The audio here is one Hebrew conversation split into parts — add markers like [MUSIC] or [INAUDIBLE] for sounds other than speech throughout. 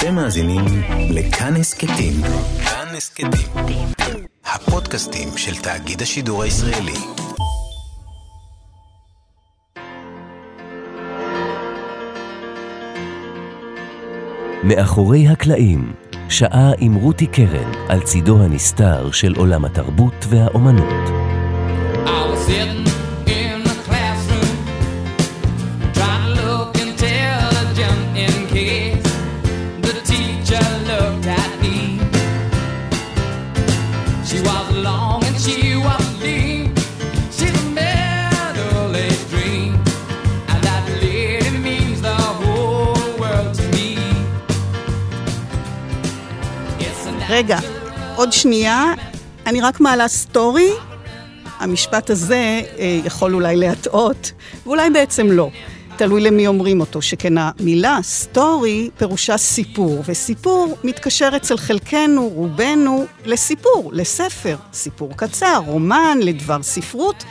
אתם מאזינים לכאן הסכתים. כאן הסכתים. הפודקאסטים של תאגיד השידור הישראלי. מאחורי הקלעים, שעה עם רותי קרן על צידו הנסתר של עולם התרבות והאומנות. I was עוד שנייה, אני רק מעלה סטורי. המשפט הזה אה, יכול אולי להטעות, ואולי בעצם לא. תלוי למי אומרים אותו, שכן המילה סטורי פירושה סיפור, וסיפור מתקשר אצל חלקנו, רובנו, לסיפור, לספר, סיפור קצר, רומן, לדבר ספרות,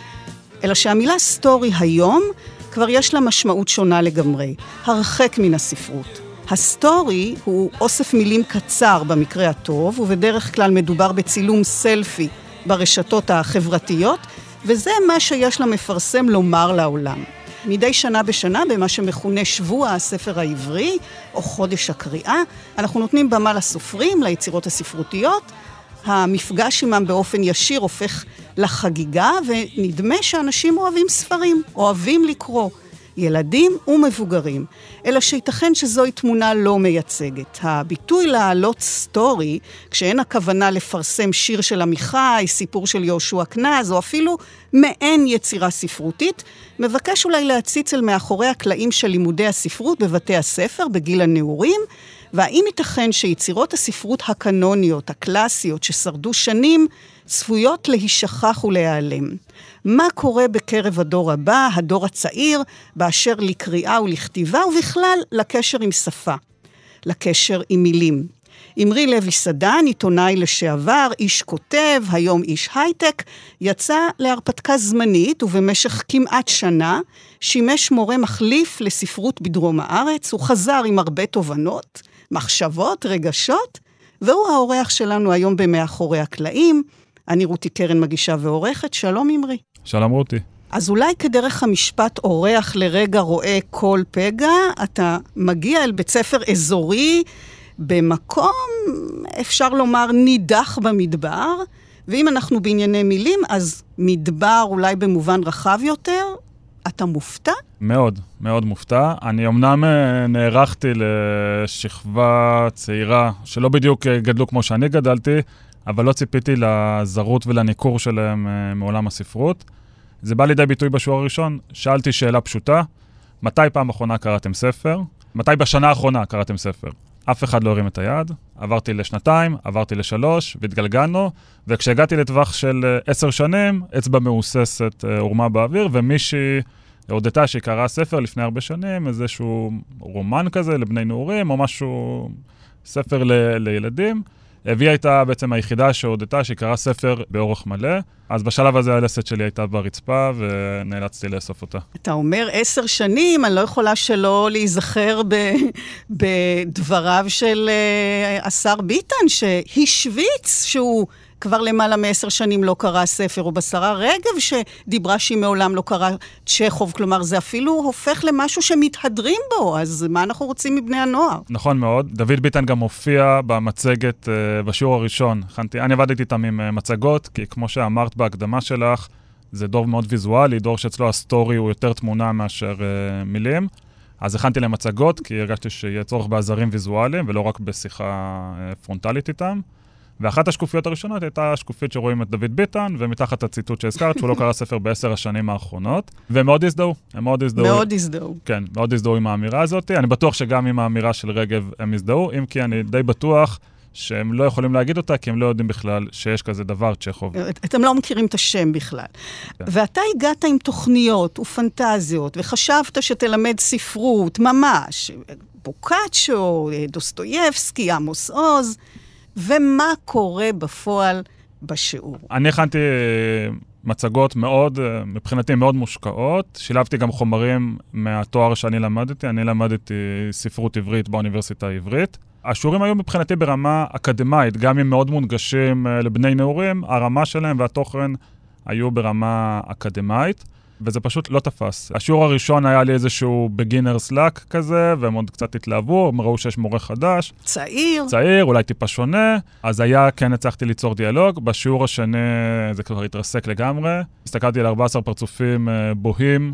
אלא שהמילה סטורי היום כבר יש לה משמעות שונה לגמרי, הרחק מן הספרות. הסטורי הוא אוסף מילים קצר במקרה הטוב, ובדרך כלל מדובר בצילום סלפי ברשתות החברתיות, וזה מה שיש למפרסם לומר לעולם. מדי שנה בשנה, במה שמכונה שבוע הספר העברי, או חודש הקריאה, אנחנו נותנים במה לסופרים, ליצירות הספרותיות. המפגש עמם באופן ישיר הופך לחגיגה, ונדמה שאנשים אוהבים ספרים, אוהבים לקרוא. ילדים ומבוגרים, אלא שייתכן שזוהי תמונה לא מייצגת. הביטוי להעלות סטורי, כשאין הכוונה לפרסם שיר של עמיחי, סיפור של יהושע קנז, או אפילו מעין יצירה ספרותית, מבקש אולי להציץ אל מאחורי הקלעים של לימודי הספרות בבתי הספר בגיל הנעורים, והאם ייתכן שיצירות הספרות הקנוניות, הקלאסיות, ששרדו שנים, צפויות להישכח ולהיעלם. מה קורה בקרב הדור הבא, הדור הצעיר, באשר לקריאה ולכתיבה, ובכלל לקשר עם שפה, לקשר עם מילים. אמרי לוי סדן, עיתונאי לשעבר, איש כותב, היום איש הייטק, יצא להרפתקה זמנית ובמשך כמעט שנה שימש מורה מחליף לספרות בדרום הארץ, הוא חזר עם הרבה תובנות, מחשבות, רגשות, והוא האורח שלנו היום במאחורי הקלעים. אני רותי קרן מגישה ועורכת, שלום אמרי. שלום רותי. אז אולי כדרך המשפט אורח לרגע רואה כל פגע, אתה מגיע אל בית ספר אזורי במקום, אפשר לומר, נידח במדבר, ואם אנחנו בענייני מילים, אז מדבר אולי במובן רחב יותר, אתה מופתע? מאוד, מאוד מופתע. אני אמנם אה, נערכתי לשכבה צעירה, שלא בדיוק אה, גדלו כמו שאני גדלתי, אבל לא ציפיתי לזרות ולניכור שלהם אה, מעולם הספרות. זה בא לידי ביטוי בשיעור הראשון. שאלתי שאלה פשוטה, מתי פעם אחרונה קראתם ספר? מתי בשנה האחרונה קראתם ספר? אף אחד לא הרים את היד, עברתי לשנתיים, עברתי לשלוש, והתגלגלנו, וכשהגעתי לטווח של אה, עשר שנים, אצבע מהוססת אה, הורמה באוויר, ומישהי הודתה שהיא קראה ספר לפני הרבה שנים, איזשהו רומן כזה לבני נעורים, או משהו, ספר ל- לילדים. הביאה איתה בעצם היחידה שהודתה שהיא קראה ספר באורך מלא, אז בשלב הזה הלסת שלי הייתה ברצפה ונאלצתי לאסוף אותה. אתה אומר עשר שנים, אני לא יכולה שלא להיזכר ב, בדבריו של uh, השר ביטן, שהשוויץ שהוא כבר למעלה מעשר שנים לא קרא ספר, או בשרה רגב שדיברה שהיא מעולם לא קרא צ'כוב, כלומר זה אפילו הופך למשהו שמתהדרים בו, אז מה אנחנו רוצים מבני הנוער? נכון מאוד. דוד ביטן גם הופיע במצגת uh, בשיעור הראשון. אני עבדתי איתם עם אה, מצגות, כי כמו שאמרת בהקדמה שלך, זה דור מאוד ויזואלי, דור שאצלו הסטורי הוא יותר תמונה מאשר אה, מילים. אז הכנתי להם מצגות, כי הרגשתי שיהיה צורך בעזרים ויזואליים, ולא רק בשיחה אה, פרונטלית איתם. ואחת השקופיות הראשונות הייתה השקופית שרואים את דוד ביטן, ומתחת הציטוט שהזכרת, שהוא לא קרא ספר בעשר השנים האחרונות. והם מאוד הזדהו, הם מאוד הזדהו. מאוד הזדהו. כן, מאוד הזדהו עם האמירה הזאת. אני בטוח שגם עם האמירה של רגב הם הזדהו, אם כי אני די בטוח שהם לא יכולים להגיד אותה, כי הם לא יודעים בכלל שיש כזה דבר, צ'כוב. אתם לא מכירים את השם בכלל. כן. ואתה הגעת עם תוכניות ופנטזיות, וחשבת שתלמד ספרות, ממש. בוקאצ'ו, דוסטויבסקי, עמוס עוז. ומה קורה בפועל בשיעור. אני הכנתי מצגות מאוד, מבחינתי מאוד מושקעות. שילבתי גם חומרים מהתואר שאני למדתי. אני למדתי ספרות עברית באוניברסיטה העברית. השיעורים היו מבחינתי ברמה אקדמית, גם אם מאוד מונגשים אה, לבני נעורים, הרמה שלהם והתוכן היו ברמה אקדמית. וזה פשוט לא תפס. השיעור הראשון היה לי איזשהו beginner's luck כזה, והם עוד קצת התלהבו, הם ראו שיש מורה חדש, צעיר. צעיר, אולי טיפה שונה, אז היה, כן הצלחתי ליצור דיאלוג. בשיעור השני זה כבר התרסק לגמרי. הסתכלתי על 14 פרצופים אה, בוהים.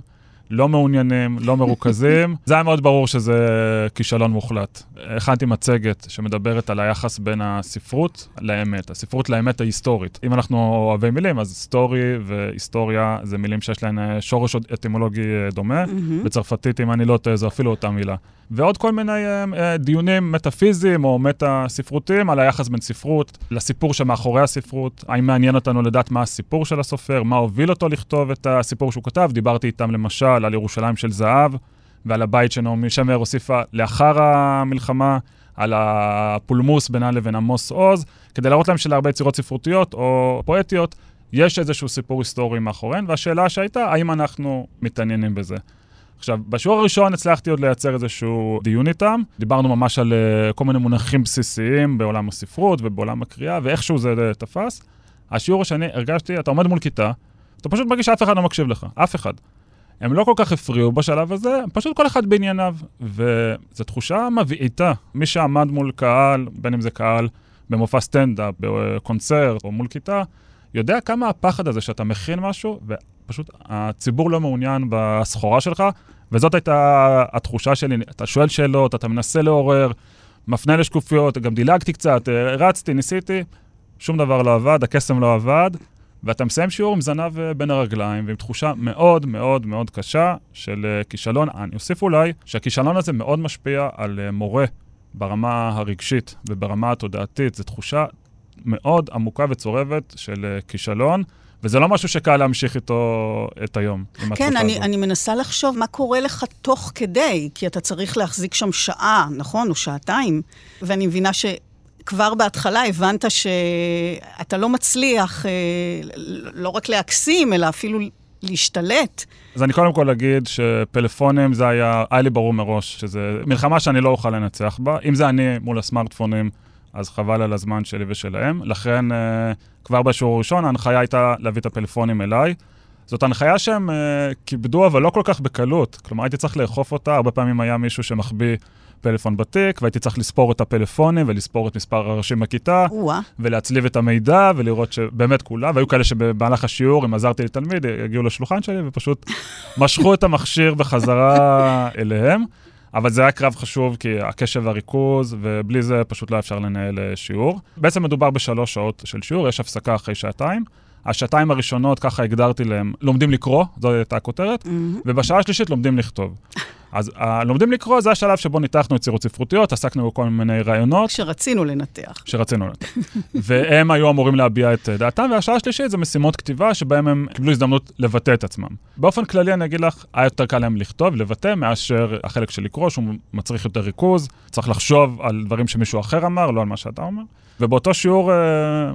לא מעוניינים, לא מרוכזים. [LAUGHS] זה היה מאוד ברור שזה כישלון מוחלט. הכנתי מצגת שמדברת על היחס בין הספרות לאמת, הספרות לאמת ההיסטורית. אם אנחנו אוהבי מילים, אז סטורי והיסטוריה זה מילים שיש להן אה, שורש אטימולוגי אה, דומה. בצרפתית, אם אני לא טועה, זו אפילו אותה מילה. ועוד כל מיני אה, דיונים מטאפיזיים או מטה-ספרותיים על היחס בין ספרות לסיפור שמאחורי הספרות. האם מעניין אותנו לדעת מה הסיפור של הסופר, מה הוביל אותו לכתוב את הסיפור שהוא כתב. דיברתי איתם למשל על ירושלים של זהב ועל הבית שנעמי שמר הוסיפה לאחר המלחמה, על הפולמוס בינה לבין עמוס עוז, כדי להראות להם שלהרבה יצירות ספרותיות או פואטיות יש איזשהו סיפור היסטורי מאחוריהן, והשאלה שהייתה, האם אנחנו מתעניינים בזה. עכשיו, בשיעור הראשון הצלחתי עוד לייצר איזשהו דיון איתם. דיברנו ממש על uh, כל מיני מונחים בסיסיים בעולם הספרות ובעולם הקריאה, ואיכשהו זה uh, תפס. השיעור השני, הרגשתי, אתה עומד מול כיתה, אתה פשוט מרגיש שאף אחד לא מקשיב לך, אף אחד. הם לא כל כך הפריעו בשלב הזה, פשוט כל אחד בענייניו. וזו תחושה מבעיטה. מי שעמד מול קהל, בין אם זה קהל במופע סטנדאפ, בקונצרט או מול כיתה, יודע כמה הפחד הזה שאתה מכין משהו, ופשוט הציבור לא מעוניין בסחורה שלך, וזאת הייתה התחושה שלי. אתה שואל שאלות, אתה מנסה לעורר, מפנה לשקופיות, גם דילגתי קצת, רצתי, ניסיתי, שום דבר לא עבד, הקסם לא עבד, ואתה מסיים שיעור עם זנב אה, בין הרגליים, ועם תחושה מאוד מאוד מאוד קשה של אה, כישלון. אני אוסיף אולי שהכישלון הזה מאוד משפיע על אה, מורה ברמה הרגשית וברמה התודעתית. זו תחושה מאוד עמוקה וצורבת של כישלון, וזה לא משהו שקל להמשיך איתו את היום. כן, אני, הזו. אני מנסה לחשוב מה קורה לך תוך כדי, כי אתה צריך להחזיק שם שעה, נכון? או שעתיים, ואני מבינה שכבר בהתחלה הבנת שאתה לא מצליח אה, לא רק להקסים, אלא אפילו להשתלט. אז אני קודם כל אגיד שפלאפונים זה היה, היה לי ברור מראש, שזה מלחמה שאני לא אוכל לנצח בה. אם זה אני מול הסמארטפונים, אז חבל על הזמן שלי ושלהם. לכן, אה, כבר בשיעור הראשון ההנחיה הייתה להביא את הפלאפונים אליי. זאת הנחיה שהם אה, כיבדו, אבל לא כל כך בקלות. כלומר, הייתי צריך לאכוף אותה, הרבה פעמים היה מישהו שמחביא פלאפון בתיק, והייתי צריך לספור את הפלאפונים ולספור את מספר הראשים בכיתה. ולהצליב את המידע ולראות שבאמת כולם, והיו כאלה שבמהלך השיעור, אם עזרתי לתלמיד, הגיעו לשולחן שלי ופשוט [LAUGHS] משכו את המכשיר בחזרה אליהם. אבל זה היה קרב חשוב, כי הקשב והריכוז, ובלי זה פשוט לא אפשר לנהל אה, שיעור. בעצם מדובר בשלוש שעות של שיעור, יש הפסקה אחרי שעתיים. השעתיים הראשונות, ככה הגדרתי להם, לומדים לקרוא, זו הייתה הכותרת, ובשעה השלישית לומדים לכתוב. [LAUGHS] אז ה- לומדים לקרוא זה השלב שבו ניתחנו יצירות ספרותיות, עסקנו בכל מיני רעיונות. כשרצינו לנתח. שרצינו לתת. [LAUGHS] והם היו אמורים להביע את אה, דעתם, והשעה השלישית זה משימות כתיבה שבהם הם קיבלו הזדמנות לבטא את עצמם. באופן כללי אני אגיד לך, היה יותר קל להם לכתוב, לבטא, מאשר החלק של לקרוא, שהוא מצריך יותר ריכוז, צריך לחשוב על דברים שמישהו אחר אמר, לא על מה שאתה אומר. ובאותו שיעור אה,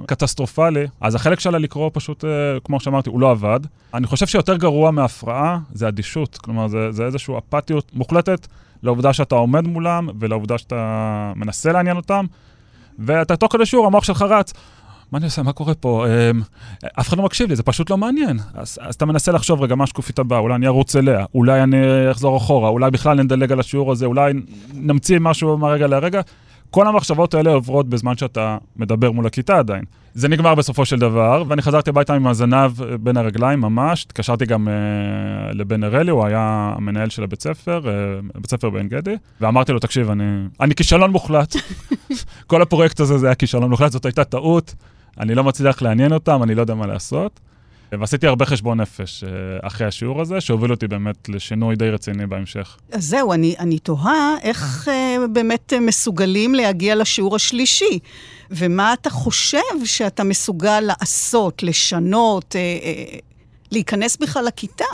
קטסטרופלי, אז החלק של הלקרוא פשוט, אה, כמו שאמרתי, הוא לא עבד. אני חושב שיותר גרוע מהפרעה זה אדישות, כלומר זה, זה איזושהי אפתיות מוחלטת לעובדה שאתה עומד מולם ולעובדה שאתה מנסה לעניין אותם, ואתה תוך כדי שיעור, המוח שלך רץ. מה אני עושה? מה קורה פה? אמ, אף אחד לא מקשיב לי, זה פשוט לא מעניין. אז, אז אתה מנסה לחשוב, רגע, מה השקופית הבאה? אולי אני ארוץ אליה, אולי אני אחזור אחורה, אולי בכלל נדלג על השיעור הזה, אולי נמציא משהו מהרגע לרגע. כל המחשבות האלה עוברות בזמן שאתה מדבר מול הכיתה עדיין. זה נגמר בסופו של דבר, ואני חזרתי הביתה עם הזנב אה, בין הרגליים ממש. התקשרתי גם אה, לבן אראלי, הוא היה המנהל של הבית ספר, אה, בית ספר בעין גדי, ואמרתי לו, תקשיב, אני, אני כישלון מוחלט. [LAUGHS] כל הפרויקט הזה זה היה כישלון מוחלט, זאת הייתה טעות. אני לא מצליח לעניין אותם, אני לא יודע מה לעשות. ועשיתי הרבה חשבון נפש אה, אחרי השיעור הזה, שהוביל אותי באמת לשינוי די רציני בהמשך. אז זהו, אני, אני תוהה איך אה, באמת אה, מסוגלים להגיע לשיעור השלישי, ומה אתה חושב שאתה מסוגל לעשות, לשנות, להיכנס בכלל לכיתה.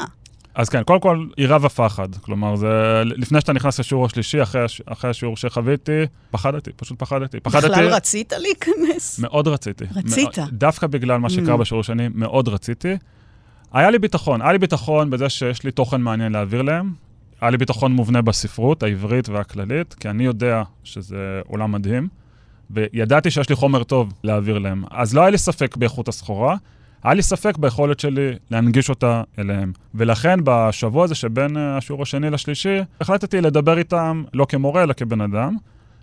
אז כן, קודם כל, היא רב הפחד. כלומר, זה לפני שאתה נכנס לשיעור השלישי, אחרי, הש... אחרי השיעור שחוויתי, פחדתי, פשוט פחדתי. פחדתי, בכלל רצית להיכנס? מאוד רציתי. רצית? מאוד, דווקא בגלל מה שקרה Mm. בשיעור השני, מאוד רציתי. היה לי ביטחון, היה לי ביטחון בזה שיש לי תוכן מעניין להעביר להם. היה לי ביטחון מובנה בספרות, העברית והכללית, כי אני יודע שזה עולם מדהים, וידעתי שיש לי חומר טוב להעביר להם. אז לא היה לי ספק באיכות הסחורה, היה לי ספק ביכולת שלי להנגיש אותה אליהם. ולכן בשבוע הזה שבין אה, השיעור השני לשלישי, החלטתי לדבר איתם לא כמורה, אלא כבן אדם,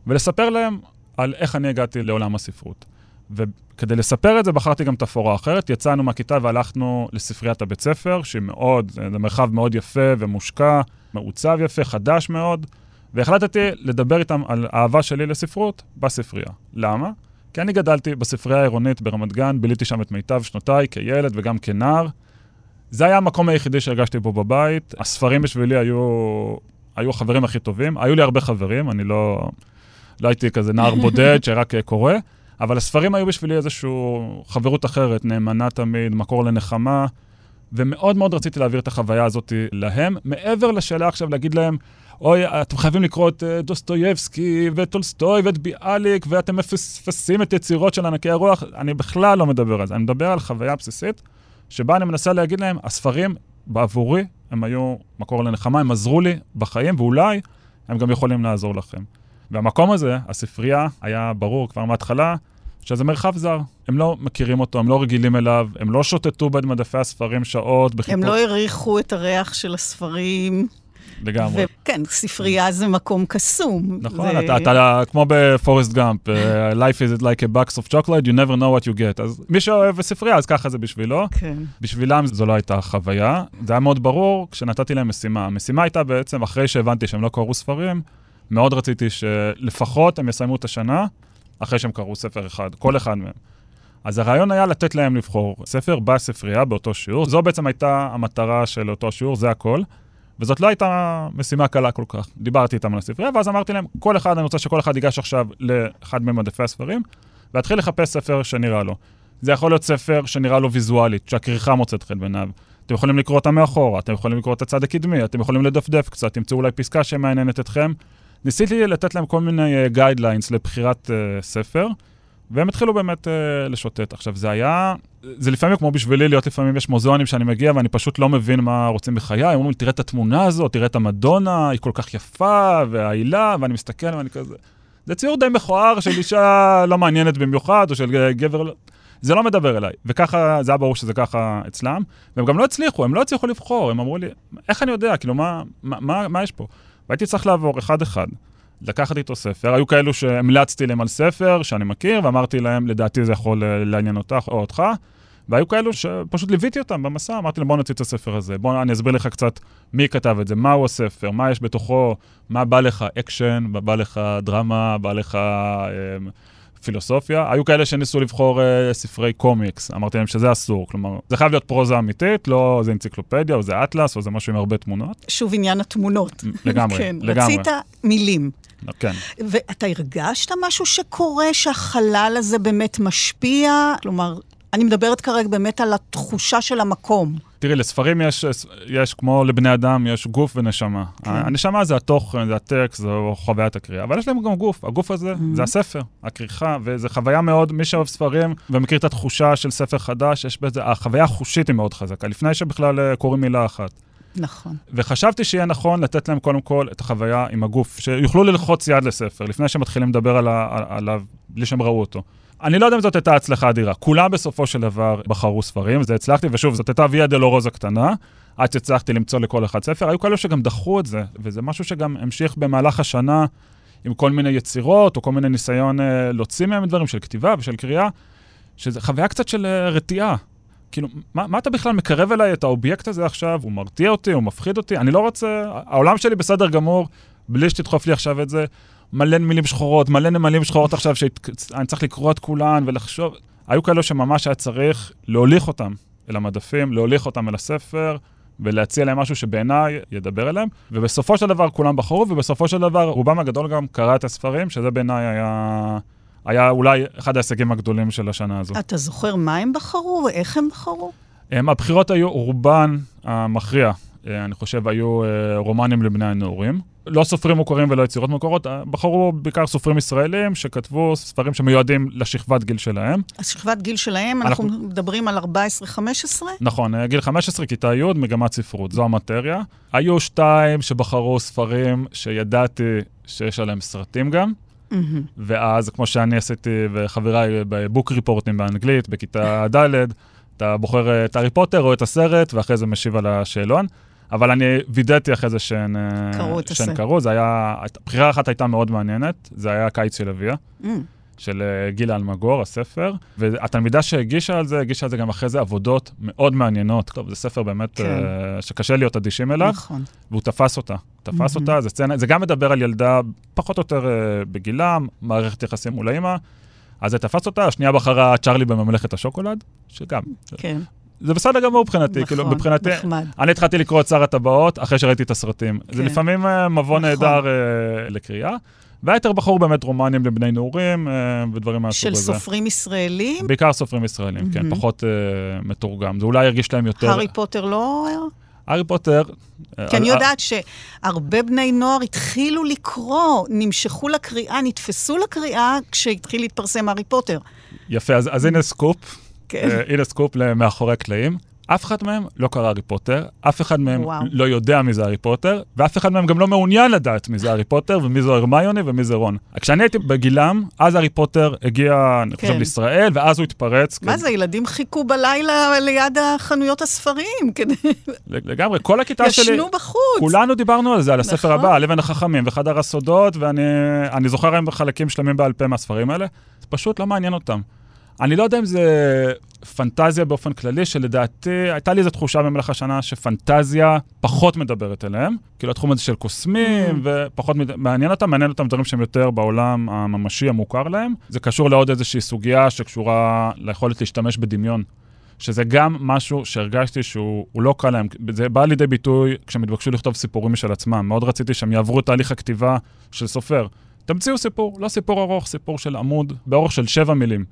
ולספר להם על איך אני הגעתי לעולם הספרות. וכדי לספר את זה, בחרתי גם תפאורה אחרת. יצאנו מהכיתה והלכנו לספריית הבית ספר, שהיא מאוד, זה מרחב מאוד יפה ומושקע, מעוצב יפה, חדש מאוד, והחלטתי לדבר איתם על האהבה שלי לספרות בספרייה. למה? כי אני גדלתי בספרייה העירונית ברמת גן, ביליתי שם את מיטב שנותיי כילד וגם כנער. זה היה המקום היחידי שהרגשתי בו בבית. הספרים בשבילי היו, היו החברים הכי טובים. היו לי הרבה חברים, אני לא, לא הייתי כזה נער [LAUGHS] בודד שרק קורא, אבל הספרים היו בשבילי איזושהי חברות אחרת, נאמנה תמיד, מקור לנחמה, ומאוד מאוד רציתי להעביר את החוויה הזאת להם, מעבר לשאלה עכשיו להגיד להם, אוי, אתם חייבים לקרוא את אה, דוסטויבסקי וטולסטוי ואת ביאליק, ואתם מפספסים את יצירות של ענקי הרוח, אני בכלל לא מדבר על זה, אני מדבר על חוויה בסיסית, שבה אני מנסה להגיד להם, הספרים בעבורי, הם היו מקור לנחמה, הם עזרו לי בחיים, ואולי הם גם יכולים לעזור לכם. והמקום הזה, הספרייה, היה ברור כבר מההתחלה, שזה מרחב זר. הם לא מכירים אותו, הם לא רגילים אליו, הם לא שוטטו בין מדפי הספרים שעות בחיפוש. הם לא העריכו את הריח של הספרים. לגמרי. וכן, ספרייה זה מקום קסום. נכון, זה... אתה, אתה כמו בפורסט גאמפ, uh, life is like a box of chocolate, you never know what you get. אז מי שאוהב ספרייה, אז ככה זה בשבילו. כן. בשבילם זו לא הייתה חוויה. זה היה מאוד ברור כשנתתי להם משימה. המשימה הייתה בעצם, אחרי שהבנתי שהם לא קראו ספרים, מאוד רציתי שלפחות הם יסיימו את השנה אחרי שהם קראו ספר אחד, כל אחד מהם. אז הרעיון היה לתת להם לבחור ספר בספרייה באותו שיעור. זו בעצם הייתה המטרה של אותו שיעור, זה הכל. וזאת לא הייתה משימה קלה כל כך. דיברתי איתם על הספרייה, ואז אמרתי להם, כל אחד, אני רוצה שכל אחד ייגש עכשיו לאחד ממדפי הספרים, ויתחיל לחפש ספר שנראה לו. זה יכול להיות ספר שנראה לו ויזואלית, שהכריכה מוצאת חן בעיניו. אתם יכולים לקרוא אותה מאחורה, אתם יכולים לקרוא את הצד הקדמי, אתם יכולים לדפדף קצת, תמצאו אולי פסקה שמעניינת אתכם. ניסיתי לתת להם כל מיני guidelines אה, לבחירת אה, ספר, והם התחילו באמת uh, לשוטט. עכשיו, זה היה, זה לפעמים כמו בשבילי להיות לפעמים, יש מוזיאונים שאני מגיע ואני פשוט לא מבין מה רוצים בחיי, הם אומרים לי, תראה את התמונה הזאת, תראה את המדונה, היא כל כך יפה, והעילה, ואני מסתכל ואני כזה... זה ציור די מכוער של אישה [LAUGHS] לא מעניינת במיוחד, או של גבר... לא- זה לא מדבר אליי. וככה, זה היה ברור שזה ככה אצלם, והם גם לא הצליחו, הם לא הצליחו לבחור, הם אמרו לי, איך אני יודע, כאילו, מה, מה, מה, מה יש פה? והייתי צריך לעבור אחד-אחד. לקחת איתו ספר, היו כאלו שהמלצתי להם על ספר שאני מכיר, ואמרתי להם, לדעתי זה יכול אה, לעניין אותך או אותך, והיו כאלו שפשוט ליוויתי אותם במסע, אמרתי להם, בוא נוציא את הספר הזה, בוא אני אסביר לך קצת מי כתב את זה, מהו הספר, מה יש בתוכו, מה בא לך אקשן, בא לך דרמה, בא לך אה, פילוסופיה. היו כאלה שניסו לבחור אה, ספרי קומיקס, אמרתי להם שזה אסור, כלומר, זה חייב להיות פרוזה אמיתית, לא איזה אנציקלופדיה או זה אטלס או זה משהו עם הרבה תמונות. שוב עניין התמונות. לגמרי, כן, לגמרי. רצית מילים. כן. ואתה הרגשת משהו שקורה, שהחלל הזה באמת משפיע? כלומר, אני מדברת כרגע באמת על התחושה של המקום. תראי, לספרים יש, יש, כמו לבני אדם, יש גוף ונשמה. כן. הנשמה זה התוכן, זה הטקסט, זו חוויית הקריאה, אבל יש להם גם גוף. הגוף הזה Mm-hmm. זה הספר, הכריכה, וזו חוויה מאוד, מי שאוהב ספרים ומכיר את התחושה של ספר חדש, יש בזה, החוויה החושית היא מאוד חזקה, לפני שבכלל אה, קוראים מילה אחת. נכון. וחשבתי שיהיה נכון לתת להם קודם כל את החוויה עם הגוף, שיוכלו ללחוץ יד לספר, לפני שהם מתחילים לדבר על ה- על- עליו, בלי שהם ראו אותו. אני לא יודע אם זאת הייתה הצלחה אדירה. כולם בסופו של דבר בחרו ספרים, וזה הצלחתי, ושוב, זאת הייתה ויה דלורוזה קטנה, עד שהצלחתי למצוא לכל אחד ספר. היו כאלו שגם דחו את זה, וזה משהו שגם המשיך במהלך השנה עם כל מיני יצירות, או כל מיני ניסיון אה, להוציא מהם דברים של כתיבה ושל קריאה, שזה חוויה קצת של אה, רתיעה. כאילו, מה, מה אתה בכלל מקרב אליי את האובייקט הזה עכשיו? הוא מרתיע אותי, הוא מפחיד אותי? אני לא רוצה... העולם שלי בסדר גמור, בלי שתדחוף לי עכשיו את זה. מלא מילים שחורות, מלא נמלים שחורות עכשיו, שאני צריך לקרוא את כולן ולחשוב. היו כאלו שממש היה צריך להוליך אותם אל המדפים, להוליך אותם אל הספר, ולהציע להם משהו שבעיניי ידבר אליהם. ובסופו של דבר כולם בחרו, ובסופו של דבר רובם הגדול גם קרא את הספרים, שזה בעיניי היה, היה אולי אחד ההישגים הגדולים של השנה הזו. אתה זוכר מה הם בחרו ואיך הם בחרו? הם, הבחירות היו רובן המכריע. אה, אני חושב, היו אה, רומנים לבני הנעורים. לא סופרים מוכרים ולא יצירות מוכרות, בחרו בעיקר סופרים ישראלים שכתבו ספרים שמיועדים לשכבת גיל שלהם. אז שכבת גיל שלהם, אנחנו- אנחנו מדברים על 14-15? נכון, אה, גיל 15, כיתה י', מגמת ספרות, זו המטריה. היו שתיים שבחרו ספרים שידעתי שיש עליהם סרטים גם, מהמם. ואז, כמו שאני עשיתי וחבריי בבוק ריפורטים באנגלית, בכיתה ד', אתה בוחר את הארי פוטר או את הסרט, ואחרי זה משיב על השאלון. אבל אני וידאתי אחרי זה שהן, אה, קראו את שהן. קראו, זה היה, בחירה אחת הייתה מאוד מעניינת, זה היה קיץ של אביה. מהמם. של אה, גילה אלמגור, הספר, והתלמידה שהגישה על זה, הגישה על זה גם אחרי זה עבודות מאוד מעניינות. טוב, זה ספר באמת כן. אה, שקשה להיות אדישים אליו, נכון. והוא תפס אותה. תפס מהמם. אותה, זה סצנה, זה גם מדבר על ילדה פחות או יותר בגילה, מערכת יחסים מול האימא. אז זה תפס אותה, השנייה בחרה צ'ארלי בממלכת השוקולד, שגם, כן, זה בסדר גמור מבחינתי, כאילו, נכון, מבחינתי, נחמד. אני התחלתי לקרוא את שר הטבעות אחרי שראיתי את הסרטים. זה כן. לפעמים אה, מבוא נכון. נהדר אה, לקריאה. והיתר בחרו באמת רומנים לבני נעורים אה, ודברים מהסוג של הזה. סופרים ישראלים? בעיקר סופרים ישראלים, כן, מהמם. פחות אה, מתורגם. זה אולי ירגיש להם יותר... הארי פוטר לא... הארי פוטר... אה, כי אני אה, יודעת שהרבה בני נוער התחילו לקרוא, נמשכו לקריאה, נתפסו לקריאה כשהתחיל להתפרסם הארי פוטר. יפה, אז, אז הנה סקופ, כן. אה, הנה סקופ מאחורי הקלעים. אף אחד מהם לא קרא הארי פוטר, אף אחד מהם וואו. לא יודע מי זה הארי פוטר, ואף אחד מהם גם לא מעוניין לדעת מי זה הארי פוטר ומי זו הרמיוני ומי זה רון. כשאני הייתי בגילם, אז הארי פוטר הגיע, אני חושב, כן. לישראל, ואז הוא התפרץ. מה כן, זה, ילדים חיכו בלילה ליד החנויות הספרים, כדי... לגמרי, כל הכיתה שלי... ישנו בחוץ. כולנו דיברנו על זה, על הספר נכון. הבא, על אבן החכמים וחדר הסודות, ואני אני זוכר היום חלקים שלמים בעל פה מהספרים האלה, זה פשוט לא מעניין אותם. אני לא יודע אם זה פנטזיה באופן כללי, שלדעתי, הייתה לי איזו תחושה במהלך השנה שפנטזיה פחות מדברת אליהם. כאילו התחום הזה של קוסמים, ופחות מד... מעניין אותם, מעניין אותם דברים שהם יותר בעולם הממשי המוכר להם. זה קשור לעוד איזושהי סוגיה שקשורה ליכולת להשתמש בדמיון. שזה גם משהו שהרגשתי שהוא הוא לא קל להם. זה בא לידי ביטוי כשהם התבקשו לכתוב סיפורים משל עצמם. מאוד רציתי שהם יעברו את תהליך הכתיבה של סופר. תמציאו סיפור, לא סיפור ארוך, סיפור של עמוד, באורך של שבע מילים.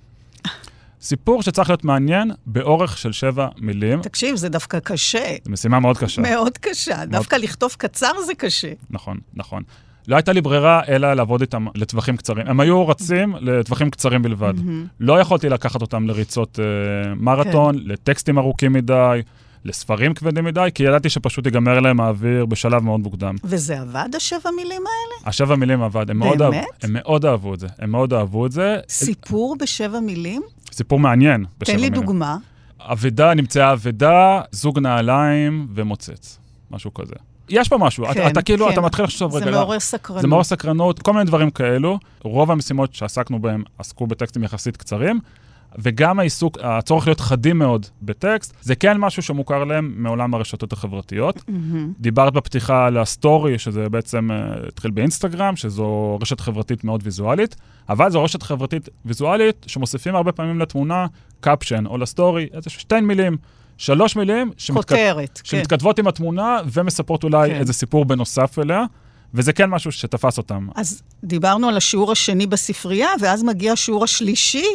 סיפור שצריך להיות מעניין באורך של שבע מילים. תקשיב, זה דווקא קשה. זו משימה מאוד קשה. מאוד קשה. דווקא לכתוב קצר זה קשה. נכון, נכון. לא הייתה לי ברירה אלא לעבוד איתם לטווחים קצרים. הם היו רצים לטווחים קצרים בלבד. לא יכולתי לקחת אותם לריצות אה, מרתון, לטקסטים ארוכים מדי, לספרים כבדים מדי, כי ידעתי שפשוט ייגמר להם האוויר בשלב מאוד מוקדם. וזה עבד, השבע מילים האלה? השבע מילים עבד, הם מאוד, אהב, באמת? הם מאוד אהבו את זה, הם מאוד אהבו את זה. סיפור בשבע מילים? סיפור מעניין בשבע תן לי מילים. דוגמה. אבדה, נמצאה אבדה, זוג נעליים ומוצץ, משהו כזה. יש פה משהו, אתה, אתה כאילו, אתה מתחיל לחשוב רגע. זה לא- מעורר סקרנות. זה מעורר סקרנות, כל מיני דברים כאלו. רוב המשימות שעסקנו בהן עסקו בטקסטים יחסית קצרים, וגם העיסוק, הצורך להיות חדים מאוד בטקסט, זה כן משהו שמוכר להם מעולם הרשתות החברתיות. מהמם. דיברת בפתיחה על הסטורי, שזה בעצם אה, התחיל באינסטגרם, שזו רשת חברתית מאוד ויזואלית, אבל זו רשת חברתית ויזואלית שמוסיפים הרבה פעמים לתמונה caption או לסטורי, איזה שתי מילים, שלוש מילים, שמתכת... כותרת, כן. שמתכתבות עם התמונה ומספרות אולי כן. איזה סיפור בנוסף אליה, וזה כן משהו שתפס אותם. אז דיברנו על השיעור השני בספרייה, ואז מגיע השיעור השלישי,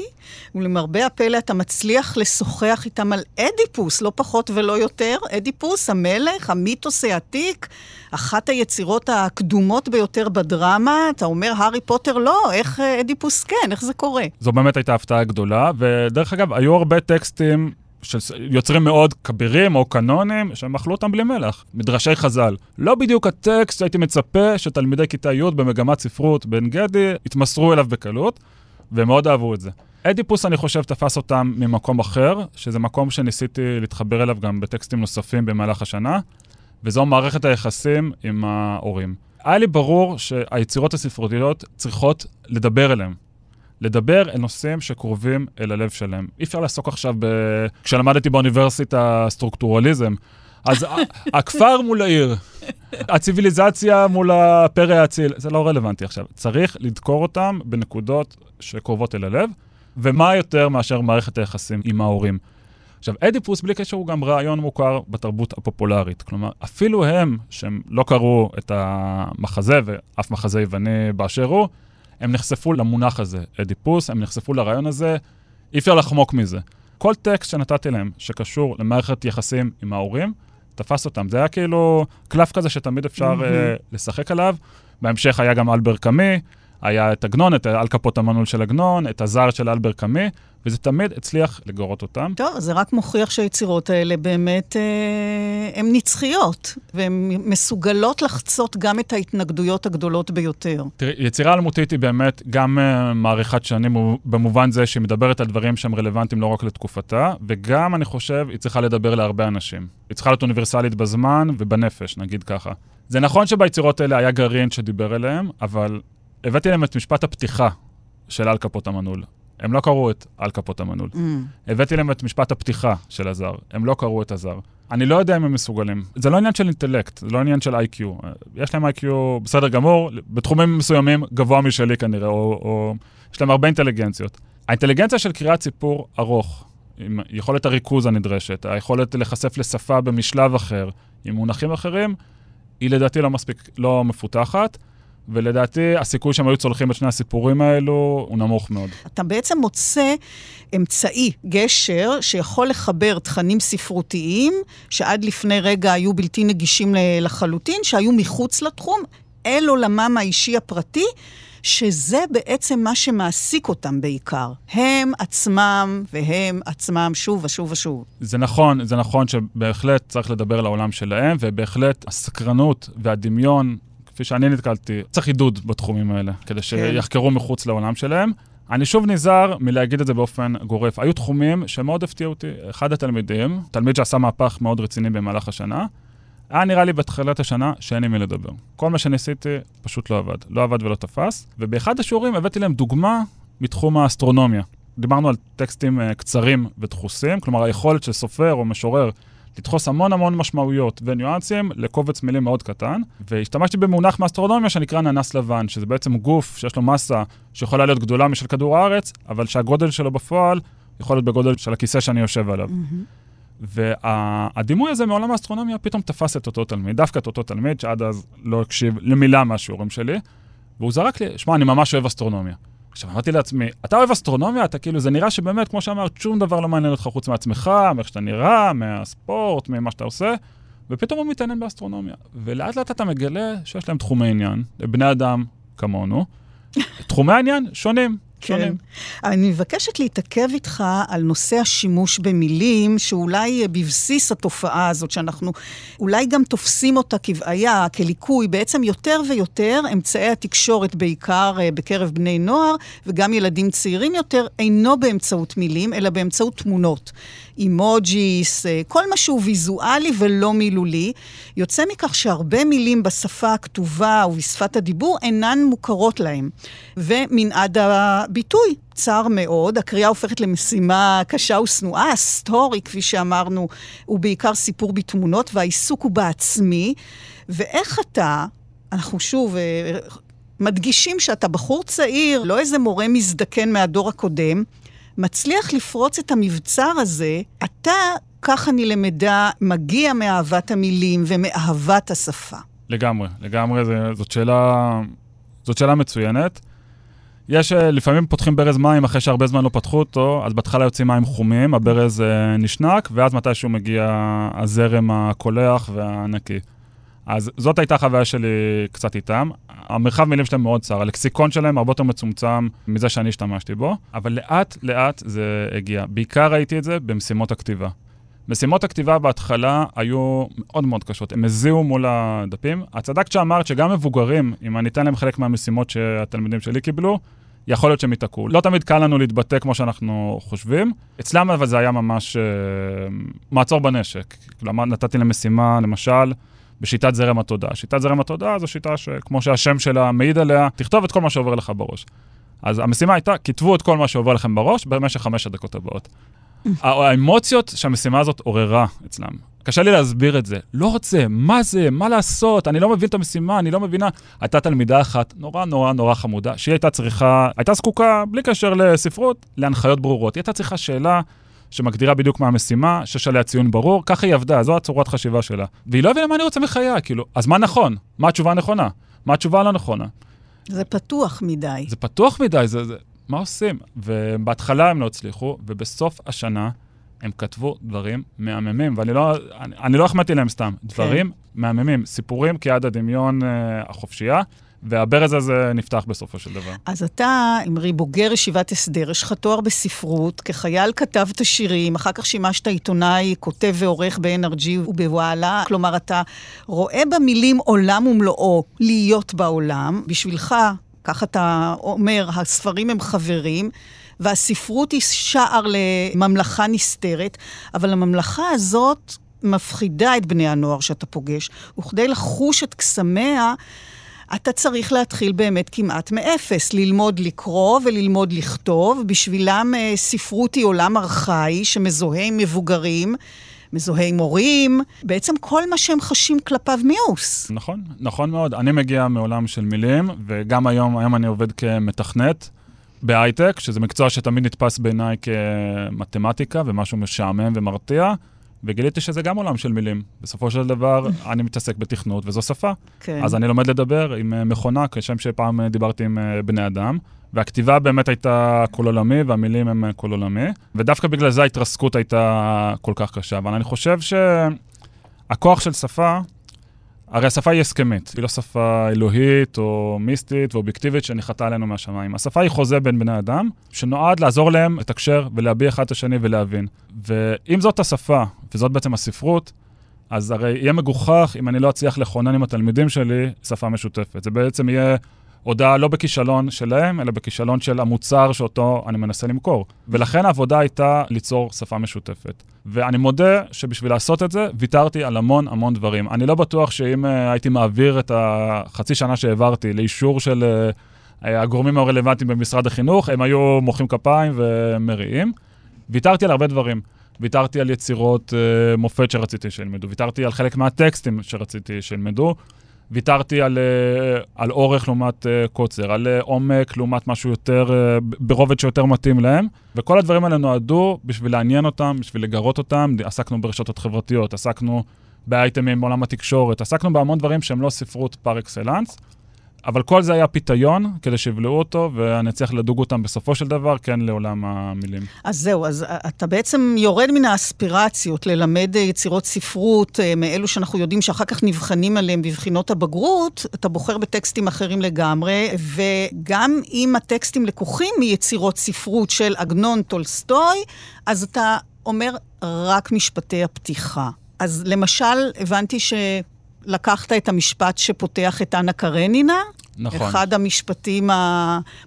ולמרבה הפלא אתה מצליח לשוחח איתם על אדיפוס, לא פחות ולא יותר. אדיפוס, המלך, המיתוס העתיק, אחת היצירות הקדומות ביותר בדרמה. אתה אומר, הארי פוטר לא, איך אה, אדיפוס כן, איך זה קורה? זו באמת הייתה הפתעה גדולה, ודרך אגב, היו הרבה טקסטים של יוצרים מאוד כבירים או קנונים, שהם אכלו אותם בלי מלח, מדרשי חז"ל. לא בדיוק הטקסט שהייתי מצפה שתלמידי כיתה י' במגמת ספרות בן גדי יתמסרו אליו בקלות, והם מאוד אהבו את זה. אדיפוס, אני חושב, תפס אותם ממקום אחר, שזה מקום שניסיתי להתחבר אליו גם בטקסטים נוספים במהלך השנה, וזו מערכת היחסים עם ההורים. היה לי ברור שהיצירות הספרותיות צריכות לדבר אליהם. לדבר אל נושאים שקרובים אל הלב שלהם. אי אפשר לעסוק עכשיו ב... כשלמדתי באוניברסיטה סטרוקטורליזם, אז [LAUGHS] הכפר מול העיר, הציוויליזציה מול הפרא האציל, זה לא רלוונטי עכשיו. צריך לדקור אותם בנקודות שקרובות אל הלב, ומה יותר מאשר מערכת היחסים עם ההורים. עכשיו, אדיפוס, בלי קשר, הוא גם רעיון מוכר בתרבות הפופולרית. כלומר, אפילו הם, שהם לא קראו את המחזה, ואף מחזה יווני באשר הוא, הם נחשפו למונח הזה, אדיפוס, הם נחשפו לרעיון הזה, אי אפשר לחמוק מזה. כל טקסט שנתתי להם שקשור למערכת יחסים עם ההורים, תפס אותם. זה היה כאילו קלף כזה שתמיד אפשר uh, לשחק עליו. בהמשך היה גם אלבר קאמי, היה את עגנון, את על כפות המנעול של עגנון, את הזר של אלבר קאמי, וזה תמיד הצליח לגרות אותם. טוב, זה רק מוכיח שהיצירות האלה באמת, אה, הן נצחיות, והן מסוגלות לחצות גם את ההתנגדויות הגדולות ביותר. תראי, יצירה אלמותית היא באמת גם uh, מעריכת שנים, במובן זה שהיא מדברת על דברים שהם רלוונטיים לא רק לתקופתה, וגם, אני חושב, היא צריכה לדבר להרבה אנשים. היא צריכה להיות אוניברסלית בזמן ובנפש, נגיד ככה. זה נכון שביצירות האלה היה גרעין שדיבר אליהם, אבל הבאתי להם את משפט הפתיחה של על כפות המנעול. הם לא קראו את על כפות המנעול. Mm. הבאתי להם את משפט הפתיחה של הזר. הם לא קראו את הזר. אני לא יודע אם הם מסוגלים. זה לא עניין של אינטלקט, זה לא עניין של איי-קיו. יש להם איי-קיו בסדר גמור, בתחומים מסוימים גבוה משלי כנראה, או, או יש להם הרבה אינטליגנציות. האינטליגנציה של קריאת סיפור ארוך, עם יכולת הריכוז הנדרשת, היכולת להיחשף לשפה במשלב אחר, עם מונחים אחרים, היא לדעתי לא מספיק, לא מפותחת. ולדעתי הסיכוי שהם היו צולחים את שני הסיפורים האלו הוא נמוך מאוד. אתה בעצם מוצא אמצעי, גשר, שיכול לחבר תכנים ספרותיים, שעד לפני רגע היו בלתי נגישים לחלוטין, שהיו מחוץ לתחום, אל עולמם האישי הפרטי. שזה בעצם מה שמעסיק אותם בעיקר. הם עצמם והם עצמם שוב ושוב ושוב. זה נכון, זה נכון שבהחלט צריך לדבר על העולם שלהם, ובהחלט הסקרנות והדמיון כפי שאני נתקלתי, צריך עידוד בתחומים האלה, כדי כן. שיחקרו מחוץ לעולם שלהם. אני שוב נזהר מלהגיד את זה באופן גורף. היו תחומים שמאוד הפתיעו אותי. אחד התלמידים, תלמיד שעשה מהפך מאוד רציני במהלך השנה, היה נראה לי בתחילת השנה שאין עם מי לדבר. כל מה שניסיתי פשוט לא עבד. לא עבד ולא תפס. ובאחד השיעורים הבאתי להם דוגמה מתחום האסטרונומיה. דיברנו על טקסטים uh, קצרים ודחוסים, כלומר היכולת של סופר או משורר לדחוס המון המון משמעויות וניואנסים לקובץ מילים מאוד קטן, והשתמשתי במונח מאסטרונומיה שנקרא ננס לבן, שזה בעצם גוף שיש לו מסה שיכולה להיות גדולה משל כדור הארץ, אבל שהגודל שלו בפועל יכול להיות בגודל של הכיסא שאני יושב עליו. Mm-hmm. והדימוי הזה מעולם האסטרונומיה פתאום תפס את אותו תלמיד, דווקא את אותו תלמיד שעד אז לא הקשיב למילה מהשיעורים שלי, והוא זרק לי, שמע, אני ממש אוהב אסטרונומיה. עכשיו, אמרתי לעצמי, אתה אוהב אסטרונומיה? אתה כאילו, זה נראה שבאמת, כמו שאמרת, שום דבר לא מעניין אותך חוץ מעצמך, מאיך שאתה נראה, מהספורט, ממה שאתה עושה, ופתאום הוא מתעניין באסטרונומיה. ולאט לאט אתה מגלה שיש להם תחומי עניין, לבני אדם כמונו. [LAUGHS] תחומי העניין שונים. כן. אני מבקשת להתעכב איתך על נושא השימוש במילים, שאולי בבסיס התופעה הזאת, שאנחנו אולי גם תופסים אותה כבעיה, כליקוי, בעצם יותר ויותר אמצעי התקשורת, בעיקר אה, בקרב בני נוער, וגם ילדים צעירים יותר, אינו באמצעות מילים, אלא באמצעות תמונות. emojis, אה, כל מה שהוא ויזואלי ולא מילולי. יוצא מכך שהרבה מילים בשפה הכתובה ובשפת הדיבור אינן מוכרות להם. ומנעד הביטוי צר מאוד, הקריאה הופכת למשימה קשה ושנואה. הסטורי, כפי שאמרנו, הוא בעיקר סיפור בתמונות, והעיסוק הוא בעצמי. ואיך אתה, אנחנו שוב... אה, מדגישים שאתה בחור צעיר, לא איזה מורה מזדקן מהדור הקודם, מצליח לפרוץ את המבצר הזה, אתה, כך אני למדה, מגיע מאהבת המילים ומאהבת השפה. לגמרי, לגמרי, זאת שאלה, זאת שאלה מצוינת. יש, אה, לפעמים פותחים ברז מים אחרי שהרבה זמן לא פתחו אותו, אז בהתחלה יוצאים מים חומים, הברז אה, נשנק, ואז מתישהו מגיע הזרם הקולח והנקי. אז זאת הייתה חוויה שלי קצת איתם. המרחב מילים שלהם מאוד צר, הלקסיקון שלהם הרבה יותר מצומצם מזה שאני השתמשתי בו, אבל לאט-לאט זה הגיע. בעיקר ראיתי את זה במשימות הכתיבה. משימות הכתיבה בהתחלה היו מאוד מאוד קשות, הם הזיעו מול הדפים. את צדקת שאמרת שגם מבוגרים, אם אני אתן להם חלק מהמשימות שהתלמידים שלי קיבלו, יכול להיות שהם ייתקעו. לא תמיד קל לנו להתבטא כמו שאנחנו חושבים. אצלם אבל זה היה ממש uh, מעצור בנשק. כלומר, נתתי להם משימה, למשל, בשיטת זרם התודעה. שיטת זרם התודעה זו שיטה שכמו שהשם שלה מעיד עליה, תכתוב את כל מה שעובר לך בראש. אז המשימה הייתה, כתבו את כל מה שעובר לכם בראש במשך חמש הדקות הבאות. האמוציות שהמשימה הזאת עוררה אצלם. קשה לי להסביר את זה. לא רוצה, מה זה, מה לעשות, אני לא מבין את המשימה, אני לא מבינה. הייתה תלמידה אחת נורא נורא נורא חמודה, שהיא הייתה צריכה, הייתה זקוקה, בלי קשר לספרות, להנחיות ברורות. היא הייתה צריכה שאלה שמגדירה בדיוק מה המשימה, שיש עליה ציון ברור, ככה היא עבדה, זו הצורת חשיבה שלה. והיא לא הבינה מה אני רוצה מחיי, כאילו, אז מה נכון? מה התשובה הנכונה? מה התשובה הלא נכונה? זה פתוח מדי. זה פתוח מדי, זה, זה, מה עושים? ובהתחלה הם לא הצליחו, ובסוף השנה הם כתבו דברים מהממים, ואני לא, אני, אני לא החמאתי להם סתם. דברים מהממים, סיפורים כיד הדמיון אה, החופשייה, והברז הזה נפתח בסופו של דבר. אז אתה, אמרי, בוגר ישיבת הסדר, יש לך תואר בספרות, כחייל כתבת שירים, אחר כך שימשת עיתונאי, כותב ועורך ב-NRG ובוואלה. כלומר, אתה רואה במילים עולם ומלואו להיות בעולם. בשבילך, כך אתה אומר, הספרים הם חברים. והספרות היא שער לממלכה נסתרת, אבל הממלכה הזאת מפחידה את בני הנוער שאתה פוגש, וכדי לחוש את קסמיה, אתה צריך להתחיל באמת כמעט מאפס, ללמוד לקרוא וללמוד לכתוב. בשבילם אה, ספרות היא עולם ארכאי שמזוהה עם מבוגרים. מזוהה עם הורים, בעצם כל מה שהם חשים כלפיו מיאוס. נכון, נכון מאוד. אני מגיע מעולם של מילים, וגם היום, היום אני עובד כמתכנת בהייטק, שזה מקצוע שתמיד נתפס בעיניי כמתמטיקה ומשהו משעמם ומרתיע. וגיליתי שזה גם עולם של מילים. בסופו של דבר, [LAUGHS] אני מתעסק בתכנות, וזו שפה. כן. אז אני לומד לדבר עם מכונה, כשם שפעם דיברתי עם אה, בני אדם, והכתיבה באמת הייתה כל עולמי, והמילים הם כל עולמי, ודווקא בגלל זה ההתרסקות הייתה כל כך קשה. אבל אני חושב שהכוח של שפה, הרי השפה היא הסכמית, היא לא שפה אלוהית או מיסטית ואובייקטיבית שנחתה עלינו מהשמיים. השפה היא חוזה בין בני אדם, שנועד לעזור להם לתקשר ולהביע אחד את השני ולהבין. ואם זאת השפה, וזאת בעצם הספרות, אז הרי יהיה מגוחך אם אני לא אצליח לכונן עם התלמידים שלי שפה משותפת. זה בעצם יהיה הודעה לא בכישלון שלהם, אלא בכישלון של המוצר שאותו אני מנסה למכור. ולכן העבודה הייתה ליצור שפה משותפת. ואני מודה שבשביל לעשות את זה, ויתרתי על המון המון דברים. אני לא בטוח שאם uh, הייתי מעביר את החצי שנה שהעברתי לאישור של uh, הגורמים הרלוונטיים במשרד החינוך, הם היו מוחאים כפיים ומריעים. ויתרתי על הרבה דברים. ויתרתי על יצירות uh, מופת שרציתי שילמדו, ויתרתי על חלק מהטקסטים שרציתי שילמדו, ויתרתי על, uh, על אורך לעומת uh, קוצר, על uh, עומק לעומת משהו יותר, ברובד שיותר מתאים להם, וכל הדברים האלה נועדו בשביל לעניין אותם, בשביל לגרות אותם. עסקנו ברשתות חברתיות, עסקנו באייטמים בעולם התקשורת, עסקנו בהמון דברים שהם לא ספרות פר אקסלנס. אבל כל זה היה פיתיון כדי שיבלעו אותו, ואני אצליח לדוג אותם בסופו של דבר, כן לעולם המילים. אז זהו, אז אתה בעצם יורד מן האספירציות ללמד אה, יצירות ספרות, אה, מאלו שאנחנו יודעים שאחר כך נבחנים עליהם בבחינות הבגרות, אתה בוחר בטקסטים אחרים לגמרי, וגם אם הטקסטים לקוחים מיצירות ספרות של עגנון טולסטוי, אז אתה אומר רק משפטי הפתיחה. אז למשל, הבנתי ש... לקחת את המשפט שפותח את אנה קרנינה, נכון. אחד המשפטים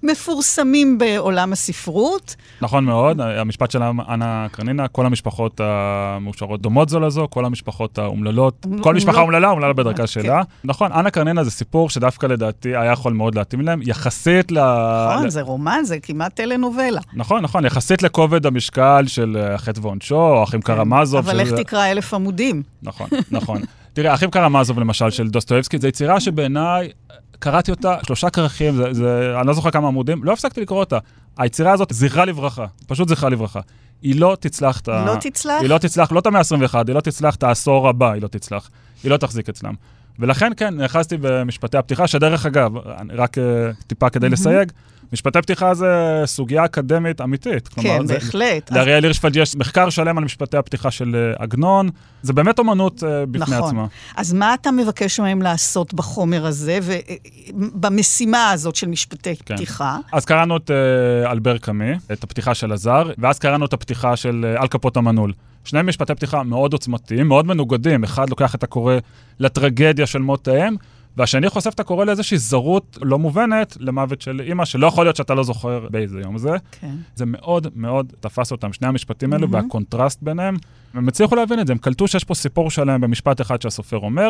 המפורסמים בעולם הספרות. נכון מאוד, המשפט של אנה קרנינה, כל המשפחות המאושרות דומות זו לזו, כל המשפחות האומללות, כל משפחה אומללה, אומללה בדרכה שלה. נכון, אנה קרנינה זה סיפור שדווקא לדעתי היה יכול מאוד להתאים להם, יחסית ל... נכון, זה רומן, זה כמעט טלנובלה. נכון, נכון, יחסית לכובד המשקל של החטא ועונשו, או אחים קרמזוב. אבל איך תקרא אלף עמודים. נכון, נכון. תראה, אחים קרמזוב למשל של דוסטויבסקי, זו יצירה שבעיניי, קראתי אותה, שלושה כרכים, זה, זה, אני לא זוכר כמה עמודים, לא הפסקתי לקרוא אותה. היצירה הזאת, זכרה לברכה, פשוט זכרה לברכה. היא לא תצלח את ה... לא תצלח? היא לא תצלח, לא את המאה ה-21, היא לא תצלח את העשור הבא, היא לא תצלח. היא לא תחזיק אצלם. ולכן, כן, נאחזתי במשפטי הפתיחה, שדרך אגב, רק uh, טיפה כדי לסייג, משפטי פתיחה זה סוגיה אקדמית אמיתית. כלומר, כן, זה, בהחלט. לאריאל הירשפלד יש מחקר שלם על משפטי הפתיחה של uh, עגנון, זה באמת אומנות uh, בפני נכון. עצמה. אז מה אתה מבקש מהם לעשות בחומר הזה, ובמשימה הזאת של משפטי כן. פתיחה? אז קראנו את uh, אלבר קאמי, את הפתיחה של הזר, ואז קראנו את הפתיחה של uh, על כפות המנעול. שני משפטי פתיחה מאוד עוצמתיים, מאוד מנוגדים. אחד לוקח את הקורא לטרגדיה של מות האם, והשני חושף את הקורא לאיזושהי זרות לא מובנת למוות של אימא, שלא יכול להיות שאתה לא זוכר באיזה יום זה. כן. זה מאוד מאוד תפס אותם, שני המשפטים האלו, והקונטרסט ביניהם. הם הצליחו להבין את זה, הם קלטו שיש פה סיפור שלם במשפט אחד שהסופר אומר,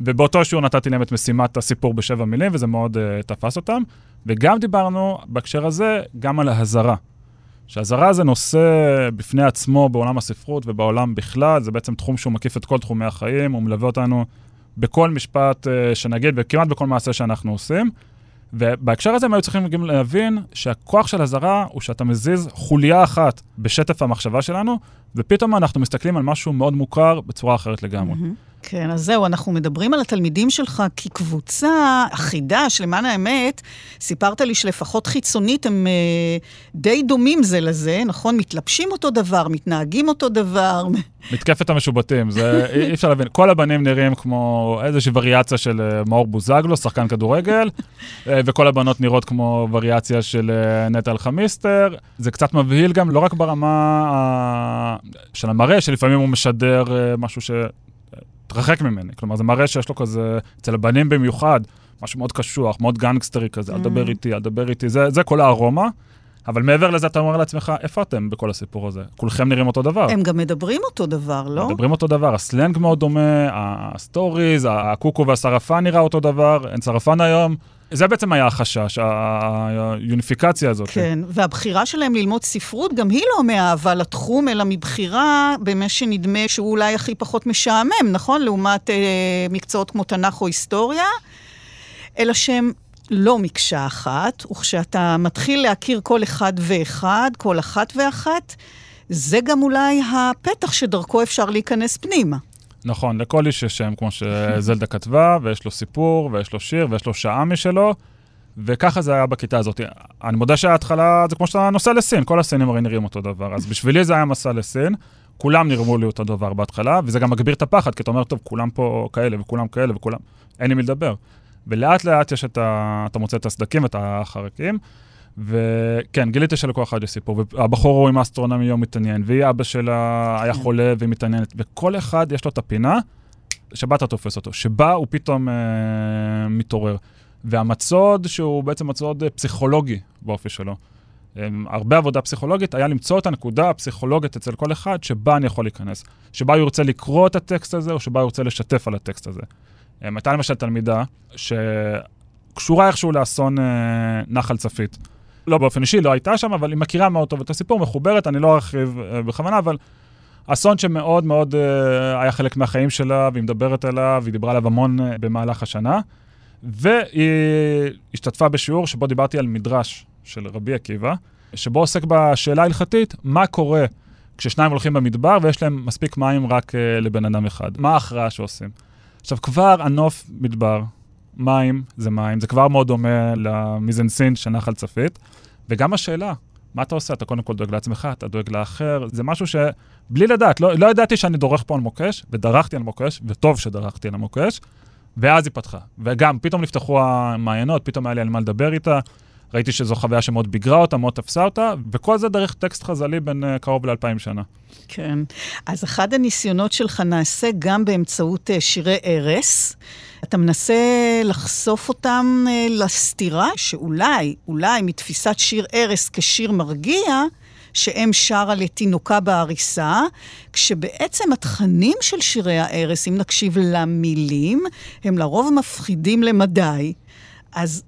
ובאותו שיעור נתתי להם את משימת הסיפור בשבע מילים, וזה מאוד uh, תפס אותם. וגם דיברנו בהקשר הזה גם על ההזרה. שהזרה זה נושא בפני עצמו בעולם הספרות ובעולם בכלל, זה בעצם תחום שהוא מקיף את כל תחומי החיים, הוא מלווה אותנו בכל משפט uh, שנגיד וכמעט בכל מעשה שאנחנו עושים. ובהקשר הזה הם היו צריכים גם להבין שהכוח של הזרה הוא שאתה מזיז חוליה אחת בשטף המחשבה שלנו, ופתאום אנחנו מסתכלים על משהו מאוד מוכר בצורה אחרת לגמרי. Mm-hmm. כן, אז זהו, אנחנו מדברים על התלמידים שלך כקבוצה אחידה, שלמען האמת, סיפרת לי שלפחות חיצונית הם אה, די דומים זה לזה, נכון? מתלבשים אותו דבר, מתנהגים אותו דבר. מתקפת המשובטים, זה אי אפשר להבין. כל הבנים נראים כמו איזושהי וריאציה של אה, מאור בוזגלו, שחקן כדורגל, אה, וכל הבנות נראות כמו וריאציה של אה, נטע אלחמיסטר. זה קצת מבהיל גם, לא רק ברמה של המראה, שלפעמים הוא משדר משהו שהתרחק ממני. כלומר, זה מראה שיש לו כזה, אצל הבנים במיוחד, משהו מאוד קשוח, מאוד גנגסטרי כזה, אל תדבר איתי, אל תדבר איתי, זה, זה כל הארומה. אבל מעבר לזה, אתה אומר לעצמך, איפה אתם בכל הסיפור הזה? כולכם נראים אותו דבר. הם גם מדברים אותו דבר, לא? מדברים אותו דבר, הסלנג מאוד דומה, ה stories, הקוקו והסרפן נראה אותו דבר, אין סרפן היום. זה בעצם היה החשש, היוניפיקציה הזאת. כן, והבחירה שלהם ללמוד ספרות, גם היא לא מאהבה לתחום, אלא מבחירה במה שנדמה שהוא אולי הכי פחות משעמם, נכון? לעומת אה, מקצועות כמו תנ"ך או היסטוריה, אלא שהם לא מקשה אחת, וכשאתה מתחיל להכיר כל אחד ואחד, כל אחת ואחת, זה גם אולי הפתח שדרכו אפשר להיכנס פנימה. נכון, לכל איש יש שם, כמו שזלדה כתבה, ויש לו סיפור, ויש לו שיר, ויש לו שעה משלו, וככה זה היה בכיתה הזאת. אני מודה שההתחלה זה כמו שאתה נוסע לסין, כל הסינים הרי נראים אותו דבר. אז בשבילי זה היה מסע לסין, כולם נראו לי אותו דבר בהתחלה, וזה גם מגביר את הפחד, כי אתה אומר, טוב, כולם פה כאלה, וכולם כאלה, וכולם, אין עם מי לדבר. ולאט לאט יש את ה... אתה מוצא את הסדקים ואת החרקים. וכן, גיליתי שלכל אחד יש סיפור, והבחור הוא עם האסטרונומי יום מתעניין, והיא אבא שלה היה כן. חולה והיא מתעניינת, וכל אחד יש לו את הפינה שבה אתה תופס אותו, שבה הוא פתאום אה, מתעורר. והמצוד, שהוא בעצם מצוד אה, פסיכולוגי באופי שלו. אה, הרבה עבודה פסיכולוגית היה למצוא את הנקודה הפסיכולוגית אצל כל אחד שבה אני יכול להיכנס. שבה הוא ירצה לקרוא את הטקסט הזה, או שבה הוא ירצה לשתף על הטקסט הזה. אה, הייתה למשל תלמידה שקשורה איכשהו לאסון אה, נחל צפית. לא באופן אישי, לא הייתה שם, אבל היא מכירה מאוד טוב את הסיפור, מחוברת, אני לא ארחיב אה, בכוונה, אבל אסון שמאוד מאוד אה, היה חלק מהחיים שלה, והיא מדברת עליו, היא דיברה עליו המון אה, במהלך השנה, והיא השתתפה בשיעור שבו דיברתי על מדרש של רבי עקיבא, שבו עוסק בשאלה ההלכתית, מה קורה כששניים הולכים במדבר ויש להם מספיק מים רק לבן אדם אחד. מה ההכרעה שעושים? עכשיו, כבר הנוף מדבר, מים זה מים, זה כבר מאוד דומה למיזנסין של נחל צפית, וגם השאלה, מה אתה עושה? אתה קודם כל דואג לעצמך, אתה דואג לאחר, זה משהו שבלי לדעת, לא, לא ידעתי שאני דורך פה על מוקש, ודרכתי על מוקש, וטוב שדרכתי על המוקש, ואז היא פתחה. וגם, פתאום נפתחו המעיינות, פתאום היה לי על מה לדבר איתה, ראיתי שזו חוויה שמאוד ביגרה אותה, מאוד תפסה אותה, וכל זה דרך טקסט חז"לי בין uh, קרוב לאלפיים שנה. כן. אז אחד הניסיונות שלך נעשה גם באמצעות אה, שירי ערש. אתה מנסה לחשוף אותם אה, לסתירה, שאולי, אולי מתפיסת שיר ערש כשיר מרגיע, שאם שרה לתינוקה בעריסה, כשבעצם התכנים של שירי הערש, אם נקשיב למילים, הם לרוב מפחידים למדי. אז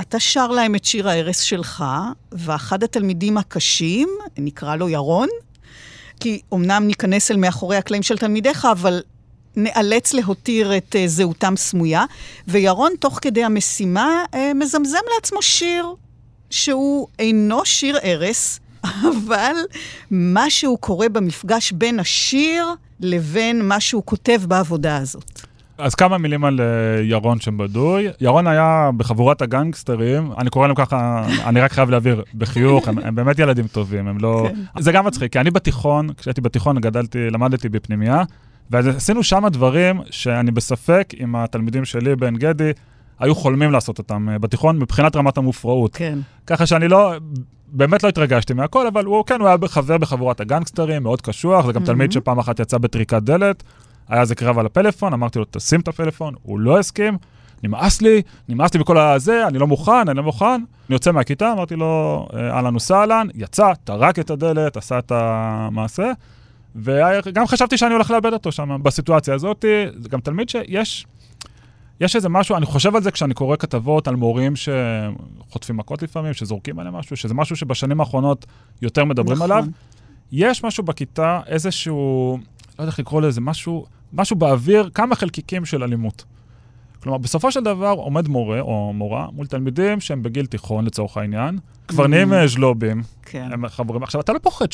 אתה שר להם את שיר הערש שלך, ואחד התלמידים הקשים, נקרא לו ירון, כי אמנם ניכנס אל מאחורי הקלעים של תלמידיך, אבל נאלץ להותיר את uh, זהותם סמויה, וירון, תוך כדי המשימה, uh, מזמזם לעצמו שיר שהוא אינו שיר ערש, [LAUGHS] אבל משהו קורה במפגש בין השיר לבין מה שהוא כותב בעבודה הזאת. אז כמה מילים על uh, ירון שם בדוי. ירון היה בחבורת הגנגסטרים, אני קורא להם ככה, אני רק חייב להעביר, בחיוך, הם, הם באמת ילדים טובים, הם לא... כן. זה גם מצחיק, כי אני בתיכון, כשהייתי בתיכון גדלתי, למדתי בפנימייה, ועשינו שם דברים שאני בספק אם התלמידים שלי בעין גדי היו חולמים לעשות אותם אה, בתיכון מבחינת רמת המופרעות. כן. ככה שאני לא, באמת לא התרגשתי מהכל, אבל הוא כן, הוא היה חבר בחבורת הגנגסטרים, מאוד קשוח, זה גם תלמיד שפעם אחת יצא בטריקת דלת, היה איזה קרב על הפלאפון, אמרתי לו, תשים את הפלאפון, הוא לא הסכים, נמאס לי, נמאס לי בכל הזה, אני לא מוכן, אני לא מוכן. אני יוצא מהכיתה, אמרתי לו, אה, אהלן וסהלן, יצא, טרק את הדלת, עשה את המעשה, וגם חשבתי שאני הולך לאבד אותו שם, בסיטואציה הזאת. זה גם תלמיד שיש... יש איזה משהו, אני חושב על זה כשאני קורא כתבות על מורים שחוטפים מכות לפעמים, שזורקים עליהם משהו, שזה משהו שבשנים האחרונות יותר מדברים נכון. עליו. יש משהו בכיתה, איזשהו, לא יודע איך לקרוא לזה, משהו, משהו באוויר, כמה חלקיקים של אלימות. כלומר, בסופו של דבר עומד מורה או מורה מול תלמידים שהם בגיל תיכון לצורך העניין, כבר נהיים אה, ז'לובים, כן. הם חברים. עכשיו, אתה לא פוחד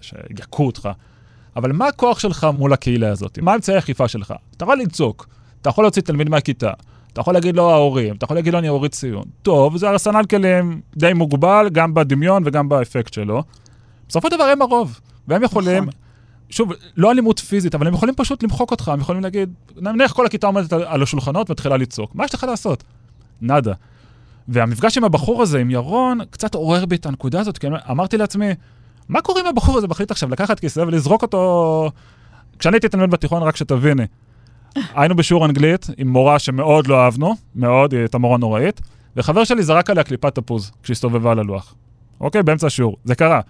שיכו אותך, אבל מה הכוח שלך מול הקהילה הזאת? מה אמצעי האכיפה שלך? אתה יכול לצעוק, אתה יכול להוציא תלמיד מהכיתה, אתה יכול להגיד לו ההורים, אתה יכול להגיד לו אני אוריד ציון. טוב, זה ארסנל כלים די מוגבל, גם בדמיון וגם באפקט שלו. בסופו של דבר הם הרוב, והם יכולים, נכון. שוב, לא אלימות פיזית, אבל הם יכולים פשוט למחוק אותך, הם יכולים להגיד, נניח כל הכיתה עומדת על- השולחנות ומתחילה לצעוק, מה יש לך לעשות? נאדה. והמפגש עם הבחור הזה, עם ירון, קצת עורר בי את הנקודה הזאת, כי אמרתי לעצמי, מה קורה אם הבחור הזה מחליט עכשיו לקחת כיסא ולזרוק אותו... כשאני הייתי תלמיד בתיכון, רק שתביני, היינו בשיעור אנגלית עם מורה שמאוד לא אהבנו, מאוד, היא הייתה מורה נוראית, וחבר שלי זרק עליה קליפת תפוז כשהסתובבה על הלוח. אוקיי? באמצע השיעור. זה קרה.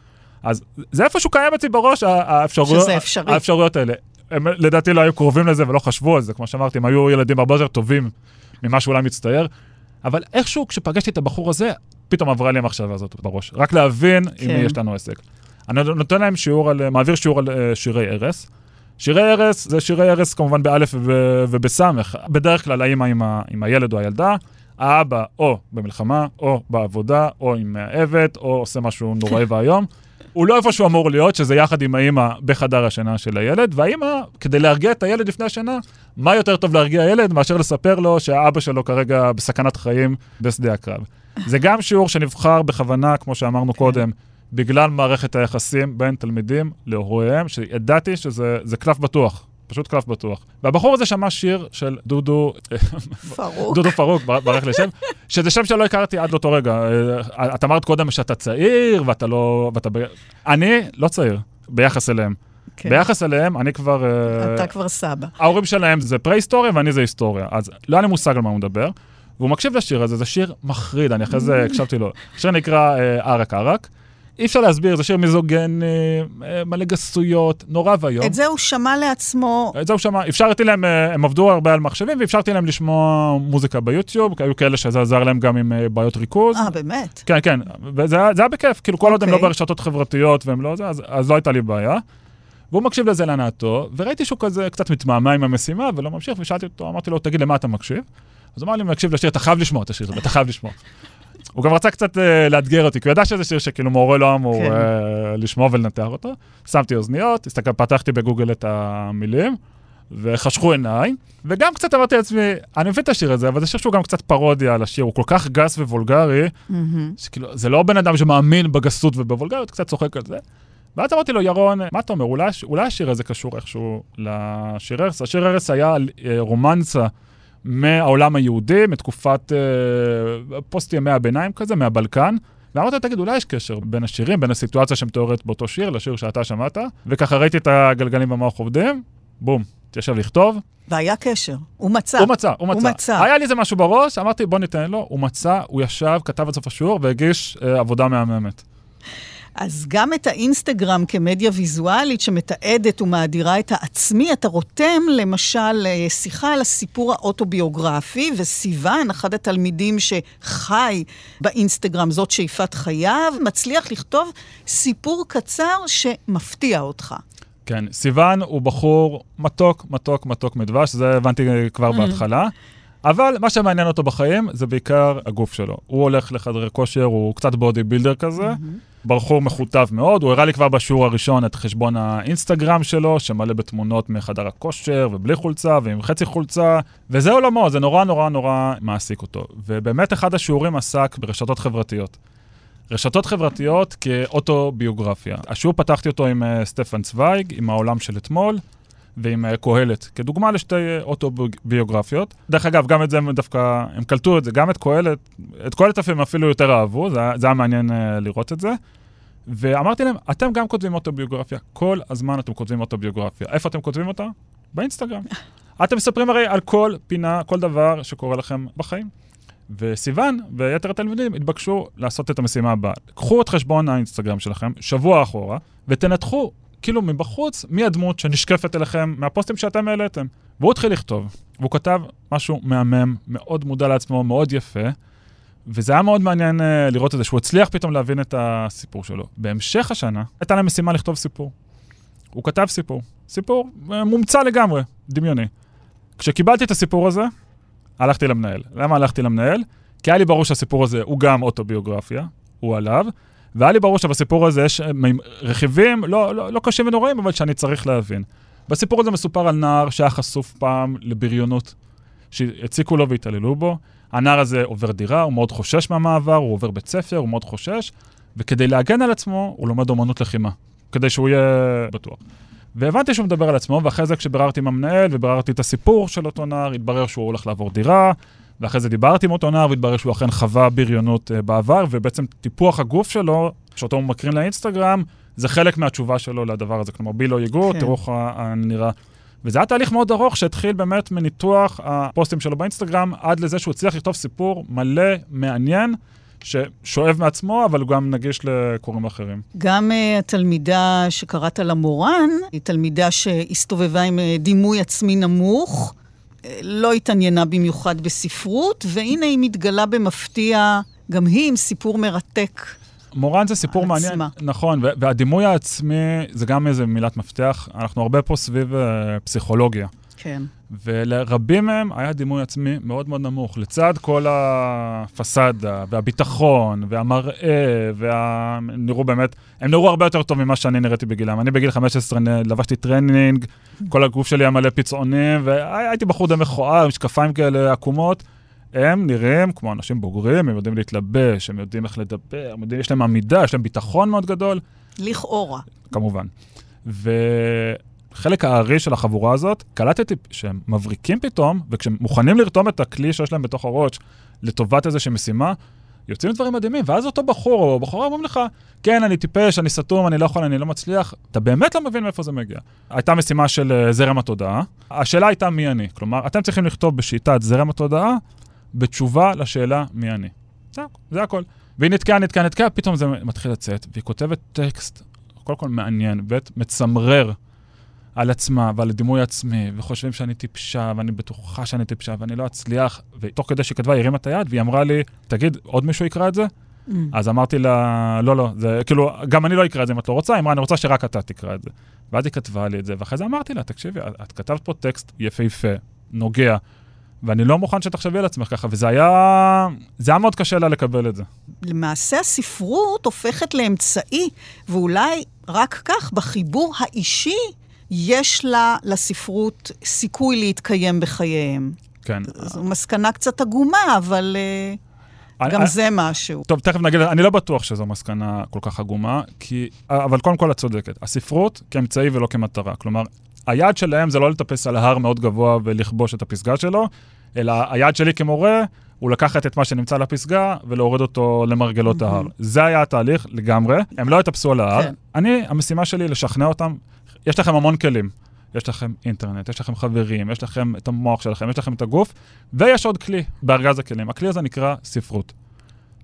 אז זה איפשהו קיים אצלי בראש, האפשרויות. האפשרויות האלה. הם לדעתי לא היו קרובים לזה ולא חשבו על זה, כמו שאמרתי, הם היו ילדים הרבה יותר טובים ממה שאולי מצטייר, אבל איכשהו כשפגשתי את הבחור הזה, פתאום עברה לי המחשבה הזאת בראש. רק להבין עם כן. מי יש לנו עסק. אני נותן להם שיעור על, מעביר שיעור על אה, שירי ערש. שירי ערש זה שירי ערש כמובן באלף וב- ובסמך. בדרך כלל האמא עם, ה- עם הילד או הילדה, האבא או במלחמה, או בעבודה, או עם מאהבת, או עושה משהו נוראי ואיום. הוא לא איפה שהוא אמור להיות, שזה יחד עם האמא בחדר השינה של הילד, והאמא, כדי להרגיע את הילד לפני השינה, מה יותר טוב להרגיע ילד מאשר לספר לו שהאבא שלו כרגע בסכנת חיים בשדה הקרב. זה גם שיעור שנבחר בכוונה, כמו שאמרנו קודם, בגלל מערכת היחסים בין תלמידים להוריהם, שידעתי שזה זה קלף בטוח, פשוט קלף בטוח. והבחור הזה שמע שיר של דודו, פרוק. דודו פרוק, בר- ברח לי שם, שזה שם שלא הכרתי עד לאותו רגע. אה, את אמרת קודם שאתה צעיר, ואתה לא... ואתה. אני לא צעיר, ביחס אליהם. כן. ביחס אליהם, אני כבר... אה, אתה כבר סבא. ההורים שלהם זה פרה-היסטוריה ואני זה היסטוריה. אז לא היה לי מושג על מה הוא מדבר. והוא מקשיב לשיר הזה, זה שיר מחריד, אני אחרי זה [LAUGHS] הקשבתי לו. השיר נקרא אה, ערק ערק. אי אפשר להסביר, זה שיר מיזוגני, אה, מלא גסויות, נורא ואיום. את זה הוא שמע לעצמו. את זה הוא שמע, אפשרתי להם, אה, הם עבדו הרבה על מחשבים, ואפשרתי להם לשמוע מוזיקה ביוטיוב, כי היו כאלה שזה עזר להם גם עם אה, בעיות ריכוז. אה, באמת? כן, כן, וזה היה- בכיף, כאילו כל עוד הם לא אוקיי. ברשתות חברתיות והם לא זה, אז, אז לא הייתה לי בעיה. והוא מקשיב לזה להנאתו, וראיתי שהוא כזה קצת מתמהמה עם המשימה ולא ממשיך, ושאלתי אותו, אמרתי לו, תגיד, למה אתה מקשיב? אז הוא אמר לי, מקשיב לשיר, אתה חייב לשמוע את השיר הזה, אתה חייב לשמוע. הוא גם רצה קצת uh, לאתגר אותי, כי הוא ידע שזה שיר שכאילו מורה לא אמור כן. uh, לשמוע ולנתח אותו. שמתי אוזניות, הסתכל, פתחתי בגוגל את המילים, וחשכו עיניי, וגם קצת אמרתי לעצמי, אני מבין את השיר הזה, אבל זה שיר שהוא גם קצת פרודיה על השיר, הוא כל כך גס ווולגרי, מהמם. שכאילו, זה לא בן אדם שמאמין בגסות ובוולגריות, קצת צוחק על זה. ואז אמרתי לו, ירון, מה אתה אומר, אולי, אולי השיר הזה קשור איכשהו לשיר ארס? השיר ארס היה אה, רומנסה מהעולם היהודי, מתקופת אה, פוסט ימי הביניים כזה, מהבלקן. ואמרתי לו, תגיד, אולי יש קשר בין השירים, בין הסיטואציה שמתוארת באותו שיר לשיר שאתה שמעת? וככה ראיתי את הגלגלים במוח עובדים, בום, התיישב לכתוב. והיה קשר. הוא מצא. הוא מצא, הוא מצא. הוא מצא. היה לי איזה משהו בראש, אמרתי, בוא ניתן לו, הוא מצא, הוא ישב, כתב עד סוף השיעור והגיש אה, עבודה מהממת. אז גם את האינסטגרם כמדיה ויזואלית שמתעדת ומאדירה את העצמי, אתה רותם למשל אה, שיחה על הסיפור האוטוביוגרפי, וסיוון, אחד התלמידים שחי באינסטגרם, זאת שאיפת חייו, מצליח לכתוב סיפור קצר שמפתיע אותך. כן, סיוון הוא בחור מתוק, מתוק, מתוק מדבש, זה הבנתי כבר בהתחלה. אבל מה שמעניין אותו בחיים זה בעיקר הגוף שלו. הוא הולך לחדרי כושר, הוא קצת בודי בילדר כזה, בחור מכותב מאוד, הוא הראה לי כבר בשיעור הראשון את חשבון האינסטגרם שלו, שמלא בתמונות מחדר הכושר, ובלי חולצה, ועם חצי חולצה, וזה עולמו, זה נורא נורא נורא מעסיק אותו. ובאמת אחד השיעורים עסק ברשתות חברתיות. רשתות חברתיות כאוטוביוגרפיה. השיעור פתחתי אותו עם uh, סטפן צוויג, עם העולם של אתמול, ועם uh, קהלת, כדוגמה לשתי uh, אוטוביוגרפיות. דרך אגב, גם את זה הם דווקא, הם קלטו את זה, גם את קהלת, את קהלת הם אפילו יותר אהבו, זה, זה היה מעניין uh, לראות את זה. ואמרתי להם, אתם גם כותבים אוטוביוגרפיה, כל הזמן אתם כותבים אוטוביוגרפיה. איפה אתם כותבים אותה? באינסטגרם. [LAUGHS] אתם מספרים הרי על כל פינה, כל דבר שקורה לכם בחיים. וסיוון ויתר התלמידים התבקשו לעשות את המשימה הבאה. קחו את חשבון האינסטגרם שלכם, שבוע אחורה, ותנתחו, כאילו מבחוץ, מי הדמות שנשקפת אליכם מהפוסטים שאתם העליתם. והוא התחיל לכתוב, והוא כתב משהו מהמם, מאוד מודע לעצמו, מאוד יפה, וזה היה מאוד מעניין uh, לראות את זה, שהוא הצליח פתאום להבין את הסיפור שלו. בהמשך השנה, הייתה להם משימה לכתוב סיפור. הוא כתב סיפור, סיפור uh, מומצא לגמרי, דמיוני. כשקיבלתי את הסיפור הזה, הלכתי למנהל. למה הלכתי למנהל? כי היה לי ברור שהסיפור הזה הוא גם אוטוביוגרפיה, הוא עליו, והיה לי ברור שבסיפור הזה יש אה, רכיבים לא, לא, לא קשים ונוראים, אבל שאני צריך להבין. בסיפור הזה מסופר על נער שהיה חשוף פעם לבריונות, שהציקו לו והתעללו בו. הנער הזה עובר דירה, הוא מאוד חושש מהמעבר, הוא עובר בית ספר, הוא מאוד חושש, וכדי להגן על עצמו, הוא לומד אומנות לחימה, כדי שהוא יהיה בטוח. והבנתי שהוא מדבר על עצמו, ואחרי זה כשביררתי עם המנהל וביררתי את הסיפור של אותו נער, התברר שהוא הולך לעבור דירה, ואחרי זה דיברתי עם אותו נער, והתברר שהוא אכן חווה בריונות uh, בעבר, ובעצם טיפוח הגוף שלו, שאותו הוא מקרין לאינסטגרם, זה חלק מהתשובה שלו לדבר הזה. כלומר, בי לא ייגעו, כן. תראו איך אני נראה. וזה היה תהליך מאוד ארוך שהתחיל באמת מניתוח הפוסטים שלו באינסטגרם, עד לזה שהוא הצליח לכתוב סיפור מלא, מעניין, ששואב מעצמו, אבל גם נגיש לקוראים אחרים. גם uh, התלמידה שקראת לה מורן, היא תלמידה שהסתובבה עם uh, דימוי עצמי נמוך, לא התעניינה במיוחד בספרות, והנה היא מתגלה במפתיע, גם היא עם סיפור מרתק. מורן זה סיפור על מעניין, עצמה. נכון, והדימוי העצמי זה גם איזה מילת מפתח. אנחנו הרבה פה סביב אה, פסיכולוגיה, כן. ולרבים מהם היה דימוי עצמי מאוד מאוד נמוך. לצד כל הפסאדה, והביטחון, והמראה, וה... הם נראו באמת, הם נראו הרבה יותר טוב ממה שאני נראיתי בגילם. אני בגיל 15 נ- לבשתי טרנינג, כל הגוף שלי היה מלא פצעונים, והייתי בחור די מכוער, עם משקפיים כאלה עקומות. הם נראים כמו אנשים בוגרים, הם יודעים להתלבש, הם יודעים איך לדבר, הם יודעים, יש להם עמידה, יש להם ביטחון מאוד גדול. לכאורה. כמובן. וחלק הארי של החבורה הזאת, קלטתי שהם מבריקים פתאום, וכשהם מוכנים לרתום את הכלי שיש להם בתוך הראש לטובת איזושהי משימה, יוצאים דברים מדהימים. ואז אותו בחור או בחורה אומרים לך, כן, אני טיפש, אני סתום, אני לא יכול, אני לא מצליח. אתה באמת לא מבין מאיפה זה מגיע. הייתה משימה של אה, זרם התודעה. השאלה הייתה מי אני. כלומר, אתם צריכים לכתוב בשיטת זרם התודעה, בתשובה לשאלה מי אני. זה, זה הכל. והיא נתקעה, נתקעה, נתקעה, פתאום זה מתחיל לצאת, והיא כותבת טקסט, קודם כל מעניין, ב' מצמרר על עצמה ועל דימוי עצמי, וחושבים שאני טיפשה, ואני בטוחה שאני טיפשה, ואני לא אצליח, ותוך כדי שהיא כתבה, היא הרימה את היד, והיא אמרה לי, תגיד, עוד מישהו יקרא את זה? Mm. אז אמרתי לה, לא, לא, זה כאילו, גם אני לא אקרא את זה אם את לא רוצה, היא אמרה, אני רוצה שרק אתה תקרא את זה. ואז היא כתבה לי את זה, ואחרי זה אמרתי לה, תקשיבי, את- כתבת פה טקסט יפהפה, נוגע, ואני לא מוכן שתחשבי על עצמך ככה, וזה היה, זה היה מאוד קשה לה לקבל את זה. למעשה הספרות הופכת לאמצעי, ואולי רק כך, בחיבור האישי, יש לה, לספרות, סיכוי להתקיים בחייהם. כן. זו מסקנה קצת עגומה, אבל אני- גם אני- זה משהו. טוב, תכף נגיד, אני לא בטוח שזו מסקנה כל כך עגומה, כי, אבל קודם כל את צודקת. הספרות כאמצעי ולא כמטרה. כלומר, היעד שלהם זה לא לטפס על הר מאוד גבוה ולכבוש את הפסגה שלו, אלא היעד שלי כמורה הוא לקחת את מה שנמצא על הפסגה ולהוריד אותו למרגלות ההר. זה היה התהליך לגמרי. הם לא יטפסו על ההר. כן. אני, המשימה שלי לשכנע אותם. יש לכם המון כלים. יש לכם אינטרנט, יש לכם חברים, יש לכם את המוח שלכם, יש לכם את הגוף, ויש עוד כלי בארגז הכלים. הכלי הזה נקרא ספרות.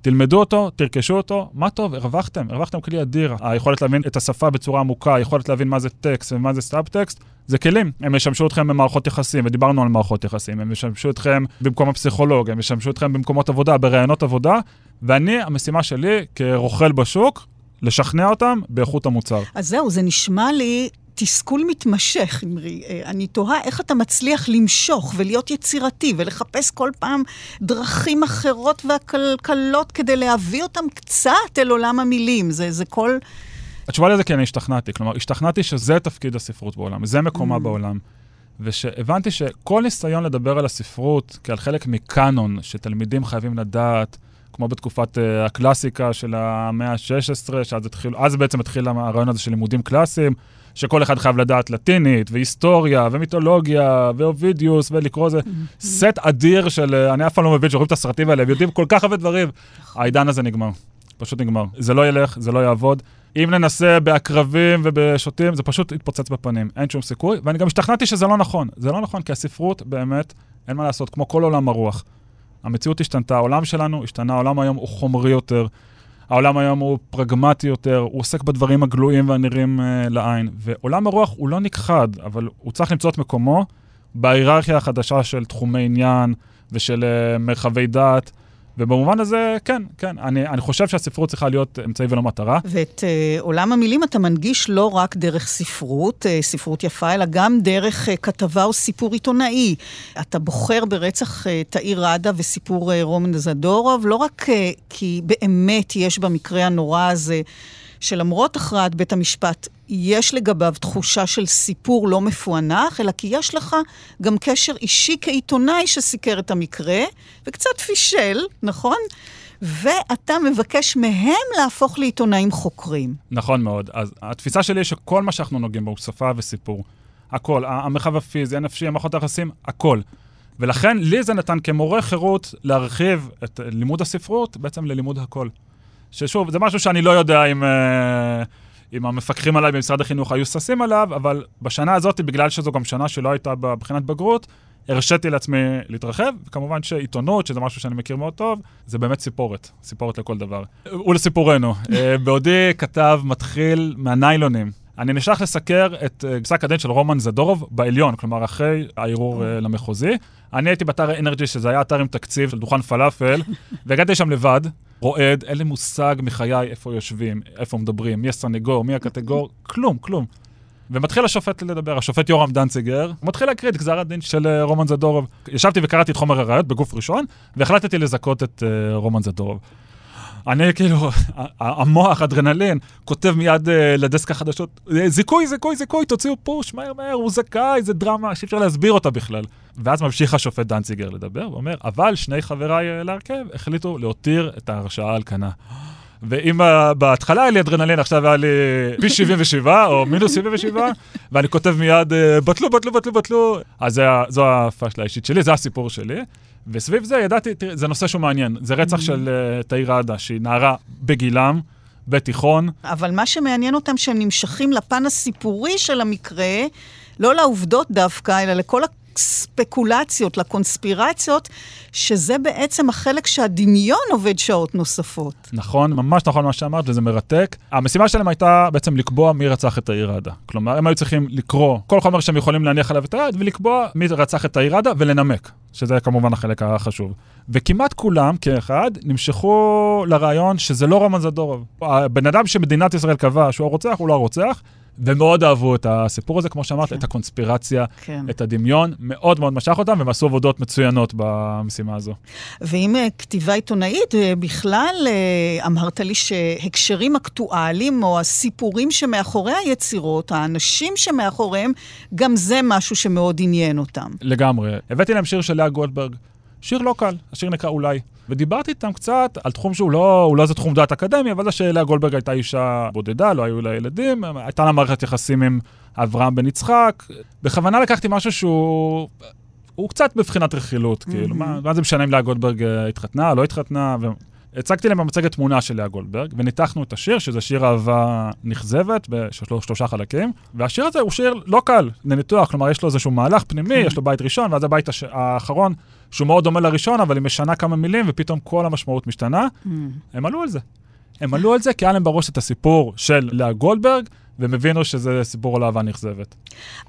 תלמדו אותו, תרכשו אותו, מה טוב, הרווחתם, הרווחתם כלי אדיר. היכולת להבין את השפה בצורה עמוקה, היכולת להבין מה זה טקסט ומה זה סאב-טקסט, זה כלים. הם ישמשו אתכם במערכות יחסים, ודיברנו על מערכות יחסים, הם ישמשו אתכם במקום הפסיכולוג, הם ישמשו אתכם במקומות עבודה, בראיונות עבודה, ואני, המשימה שלי כרוכל בשוק, לשכנע אותם באיכות המוצר. אז זהו, זה נשמע לי תסכול מתמשך, אמרי. אה, אני תוהה איך אתה מצליח למשוך ולהיות יצירתי ולחפש כל פעם דרכים אחרות והקלות כדי להביא אותם קצת אל עולם המילים. זה, זה כל... התשובה לזה אני השתכנעתי. כלומר, השתכנעתי שזה תפקיד הספרות בעולם, זה מקומה Mm. בעולם. ושהבנתי שכל ניסיון לדבר על הספרות כעל חלק מקאנון שתלמידים חייבים לדעת, כמו בתקופת uh, הקלאסיקה של המאה ה-16, שאז התחיל, אז בעצם התחיל הרעיון הזה של לימודים קלאסיים, שכל אחד חייב לדעת לטינית, והיסטוריה, ומיתולוגיה, ואובידיוס, ולקרוא זה סט אדיר של, אה, אני אף פעם לא מבין שרואים את הסרטים האלה, הם יודעים כל כך הרבה דברים. העידן הזה נגמר, פשוט נגמר. זה לא ילך, זה לא יעבוד. אם ננסה בעקרבים ובשוטים, זה פשוט יתפוצץ בפנים, אין שום סיכוי. ואני גם השתכנעתי שזה לא נכון. זה לא נכון, כי הספרות באמת, אין מה לעשות, כמו כל עולם הרוח. המציאות השתנתה, העולם שלנו השתנה, העולם היום הוא חומרי יותר, העולם היום הוא פרגמטי יותר, הוא עוסק בדברים הגלויים והנראים uh, לעין. ועולם הרוח הוא לא נכחד, אבל הוא צריך למצוא את מקומו בהיררכיה החדשה של תחומי עניין ושל uh, מרחבי דעת. ובמובן הזה, כן, כן, אני, אני חושב שהספרות צריכה להיות אמצעי ולא מטרה. ואת uh, עולם המילים אתה מנגיש לא רק דרך ספרות, uh, ספרות יפה, אלא גם דרך uh, כתבה או סיפור עיתונאי. אתה בוחר ברצח uh, תאיר ראדה וסיפור uh, רומן זדורוב, לא רק uh, כי באמת יש במקרה הנורא הזה... שלמרות הכרעת בית המשפט, יש לגביו תחושה של סיפור לא מפוענח, אלא כי יש לך גם קשר אישי כעיתונאי שסיקר את המקרה, וקצת פישל, נכון? ואתה מבקש מהם להפוך לעיתונאים חוקרים. נכון מאוד. אז התפיסה שלי היא שכל מה שאנחנו נוגעים בו הוא שפה וסיפור. הכל, המרחב הפיזי, הנפשי, המערכות היחסים, הכל. ולכן לי זה נתן כמורה חירות להרחיב את לימוד הספרות בעצם ללימוד הכל. ששוב, זה משהו שאני לא יודע אם, אה, אם המפקחים עליי במשרד החינוך היו ששים עליו, אבל בשנה הזאת, בגלל שזו גם שנה שלא הייתה בבחינת בגרות, הרשיתי לעצמי להתרחב, וכמובן שעיתונות, שזה משהו שאני מכיר מאוד טוב, זה באמת סיפורת, סיפורת לכל דבר. ולסיפורנו, אה, בעודי כתב מתחיל מהניילונים. אני נשלח לסקר את אה, פסק הדין של רומן זדורוב בעליון, כלומר אחרי הערעור למחוזי. אני הייתי באתר אנרג'י, שזה היה אתר עם תקציב של דוכן פלאפל, [LAUGHS] והגעתי לשם לבד, רועד, אין לי מושג מחיי איפה יושבים, איפה מדברים, מי הסנגור, מי הקטגור, כלום, כלום. ומתחיל השופט לדבר, השופט יורם דנציגר, הוא מתחיל להקריא את גזר הדין של uh, רומן זדורוב. ישבתי וקראתי את חומר הראיות בגוף ראשון, והחלטתי לזכות את uh, רומן זדורוב. אני כאילו, [LAUGHS] המוח, אדרנלין, כותב מיד uh, לדסק החדשות, זיכוי, זיכוי, זיכוי, תוציאו פוש, מהר, מהר, הוא זכאי, זה דרמה שאי אפשר להסביר אותה בכלל. ואז ממשיך השופט דנציגר לדבר, ואומר, אבל שני חבריי להרכב החליטו להותיר את ההרשעה על כנה. ואם בהתחלה היה לי אדרנלין, עכשיו היה לי פי 77 או מינוס 77, ואני כותב מיד, בטלו, בטלו, בטלו, בטלו. אז זו הפאשלה האישית שלי, זה הסיפור שלי. וסביב זה ידעתי, תראי, זה נושא שהוא מעניין. זה רצח של uh, תאיר ראדה, שהיא נערה בגילם, בתיכון. אבל מה שמעניין אותם, שהם נמשכים לפן הסיפורי של המקרה, לא לעובדות דווקא, אלא לכל הספקולציות, לקונספירציות, שזה בעצם החלק שהדמיון עובד שעות נוספות. נכון, ממש נכון מה שאמרת, וזה מרתק. המשימה שלהם הייתה בעצם לקבוע מי רצח את העיר עדה. כלומר, הם היו צריכים לקרוא כל חומר שהם יכולים להניח עליו את היד, ולקבוע מי רצח את העיר עדה ולנמק, שזה כמובן החלק החשוב. וכמעט כולם, כאחד, נמשכו לרעיון שזה לא רומן זדורוב. הבן אדם שמדינת ישראל קבע שהוא הרוצח, הוא לא הרוצח. ומאוד אהבו את הסיפור הזה, כמו שאמרת, כן. את הקונספירציה, כן. את הדמיון, מאוד מאוד משך אותם, והם עשו עבודות מצוינות במשימה הזו. ואם אה, כתיבה עיתונאית, אה, בכלל אה, אמרת לי שהקשרים אקטואליים, או הסיפורים שמאחורי היצירות, האנשים שמאחוריהם, גם זה משהו שמאוד עניין אותם. לגמרי. הבאתי להם שיר של לאה גולדברג. שיר לא קל, השיר נקרא אולי. ודיברתי איתם קצת על תחום שהוא לא, לא איזה תחום דעת אקדמי, אבל זה שלאה גולדברג הייתה אישה בודדה, לא היו לה ילדים, הייתה לה מערכת יחסים עם אברהם בן יצחק. בכוונה לקחתי משהו שהוא... הוא קצת בבחינת רכילות, mm-hmm. כאילו, מה, מה זה משנה אם לאה גולדברג אה, התחתנה, לא התחתנה, ו... הצגתי להם במצגת תמונה של לאה גולדברג, וניתחנו את השיר, שזה שיר אהבה נכזבת בשלושה חלקים, והשיר הזה הוא שיר לא קל לניתוח, כלומר, יש לו איזשהו מהלך פנימי, כן. יש לו בית ראשון, ואז הבית הש... האחרון, שהוא מאוד דומה לראשון, אבל היא משנה כמה מילים, ופתאום כל המשמעות משתנה. Mm. הם עלו על זה. הם עלו על זה כי היה להם בראש את הסיפור של לאה גולדברג, והם הבינו שזה סיפור על אהבה נכזבת.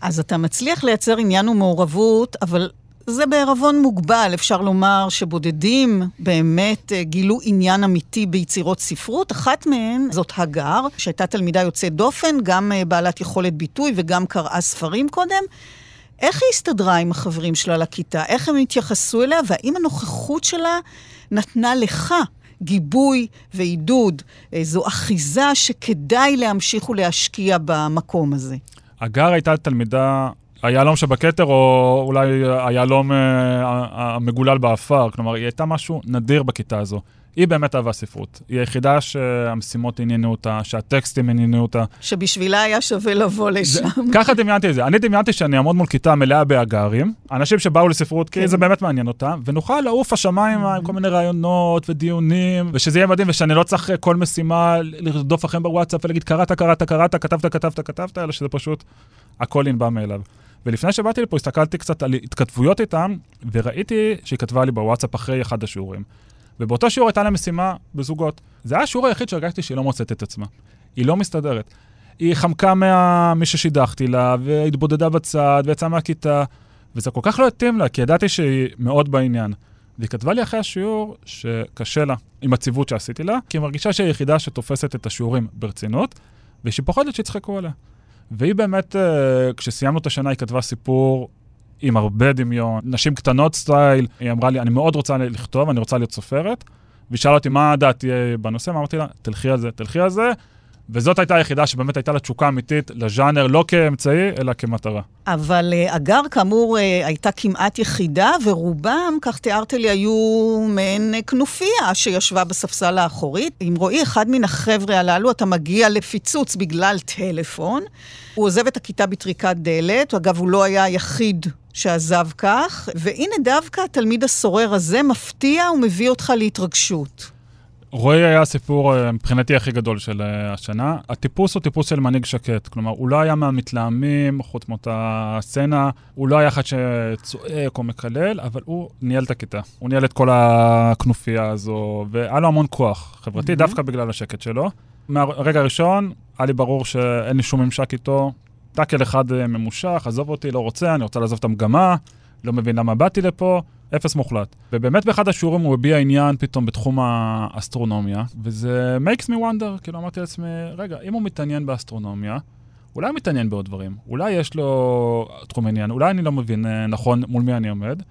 אז אתה מצליח לייצר עניין ומעורבות, אבל זה בערבון מוגבל, אפשר לומר שבודדים באמת אה, גילו עניין אמיתי ביצירות ספרות. אחת מהן זאת הגר, שהייתה תלמידה יוצאת דופן, גם אה, בעלת יכולת ביטוי וגם קראה ספרים קודם. איך היא הסתדרה עם החברים שלה לכיתה? איך הם התייחסו אליה? והאם הנוכחות שלה נתנה לך גיבוי ועידוד? אה, זו אחיזה שכדאי להמשיך ולהשקיע במקום הזה. הגר הייתה תלמידה היהלום שבכתר, או אולי היהלום אה, המגולל באפר. כלומר, היא הייתה משהו נדיר בכיתה הזו. היא באמת אהבה ספרות. היא היחידה שהמשימות עניינו אותה, שהטקסטים עניינו אותה. שבשבילה היה שווה לבוא לשם. זה, [LAUGHS] ככה דמיינתי את זה. אני דמיינתי שאני אעמוד מול כיתה מלאה בהגרים, אנשים שבאו לספרות כי כן. זה באמת מעניין אותם, ונוכל לעוף לשמיים עם כל מיני רעיונות ודיונים, ושזה יהיה מדהים, ושאני לא צריך כל משימה לרדוף לכם בוואטסאפ ולהגיד, קראת, קראת, קראת, כתבת, כתבת, כתבת, אלא שזה פשוט הכל ינבע מאליו. ולפני שבאתי לפה, הסתכלתי קצת על התכתבויות איתם, וראיתי שהיא כתבה לי בוואטסאפ אחרי אחד השיעורים. ובאותו שיעור הייתה לה משימה בזוגות. זה היה השיעור היחיד שהרגשתי שהיא לא מוצאת את עצמה. היא לא מסתדרת. היא חמקה ממי ששידכתי לה, והתבודדה בצד, ויצאה מהכיתה, וזה כל כך לא התאים לה, כי ידעתי שהיא מאוד בעניין. והיא כתבה לי אחרי השיעור שקשה לה עם הציוות שעשיתי לה, כי היא מרגישה שהיא היחידה שתופסת את השיעורים ברצינות, ושהיא פוחדת שיצחקו עליה. והיא באמת, אה, כשסיימנו את השנה, היא כתבה סיפור עם הרבה דמיון, נשים קטנות סטייל. היא אמרה לי, אני מאוד רוצה לכתוב, אני רוצה להיות סופרת. והיא שאלה אותי מה דעתי בנושא, אמרתי לה, תלכי על זה, תלכי על זה. וזאת הייתה היחידה שבאמת הייתה לה תשוקה אמיתית לז'אנר, לא כאמצעי, אלא כמטרה. אבל אה, אגר, כאמור, אה, הייתה כמעט יחידה, ורובם, כך תיארת לי, היו מעין אה, כנופיה שישבה בספסל האחורית. אם רועי, אחד מן החבר'ה הללו, אתה מגיע לפיצוץ בגלל טלפון. הוא עוזב את הכיתה בטריקת דלת, אגב, הוא לא היה היחיד שעזב כך, והנה דווקא התלמיד הסורר הזה מפתיע ומביא אותך להתרגשות. רועי היה הסיפור אה, מבחינתי הכי גדול של אה, השנה. הטיפוס הוא טיפוס של מנהיג שקט. כלומר, הוא לא היה מהמתלהמים, חוץ מאותה סצנה, הוא לא היה אחד שצועק או מקלל, אבל הוא ניהל את הכיתה. הוא ניהל את כל הכנופיה הזו, והיה לו המון כוח חברתי, mm-hmm. דווקא בגלל השקט שלו. מהרגע הראשון, היה לי ברור שאין לי שום ממשק איתו. טאקל אחד אה, ממושך, עזוב אותי, לא רוצה, אני רוצה לעזוב את המגמה, לא מבין למה באתי לפה. אפס מוחלט. ובאמת באחד השיעורים הוא הביע עניין פתאום בתחום האסטרונומיה, וזה makes me wonder, כאילו אמרתי לעצמי, רגע, אם הוא מתעניין באסטרונומיה, אולי הוא מתעניין בעוד דברים, אולי יש לו תחום עניין, אולי אני לא מבין אה, נכון מול מי אני עומד,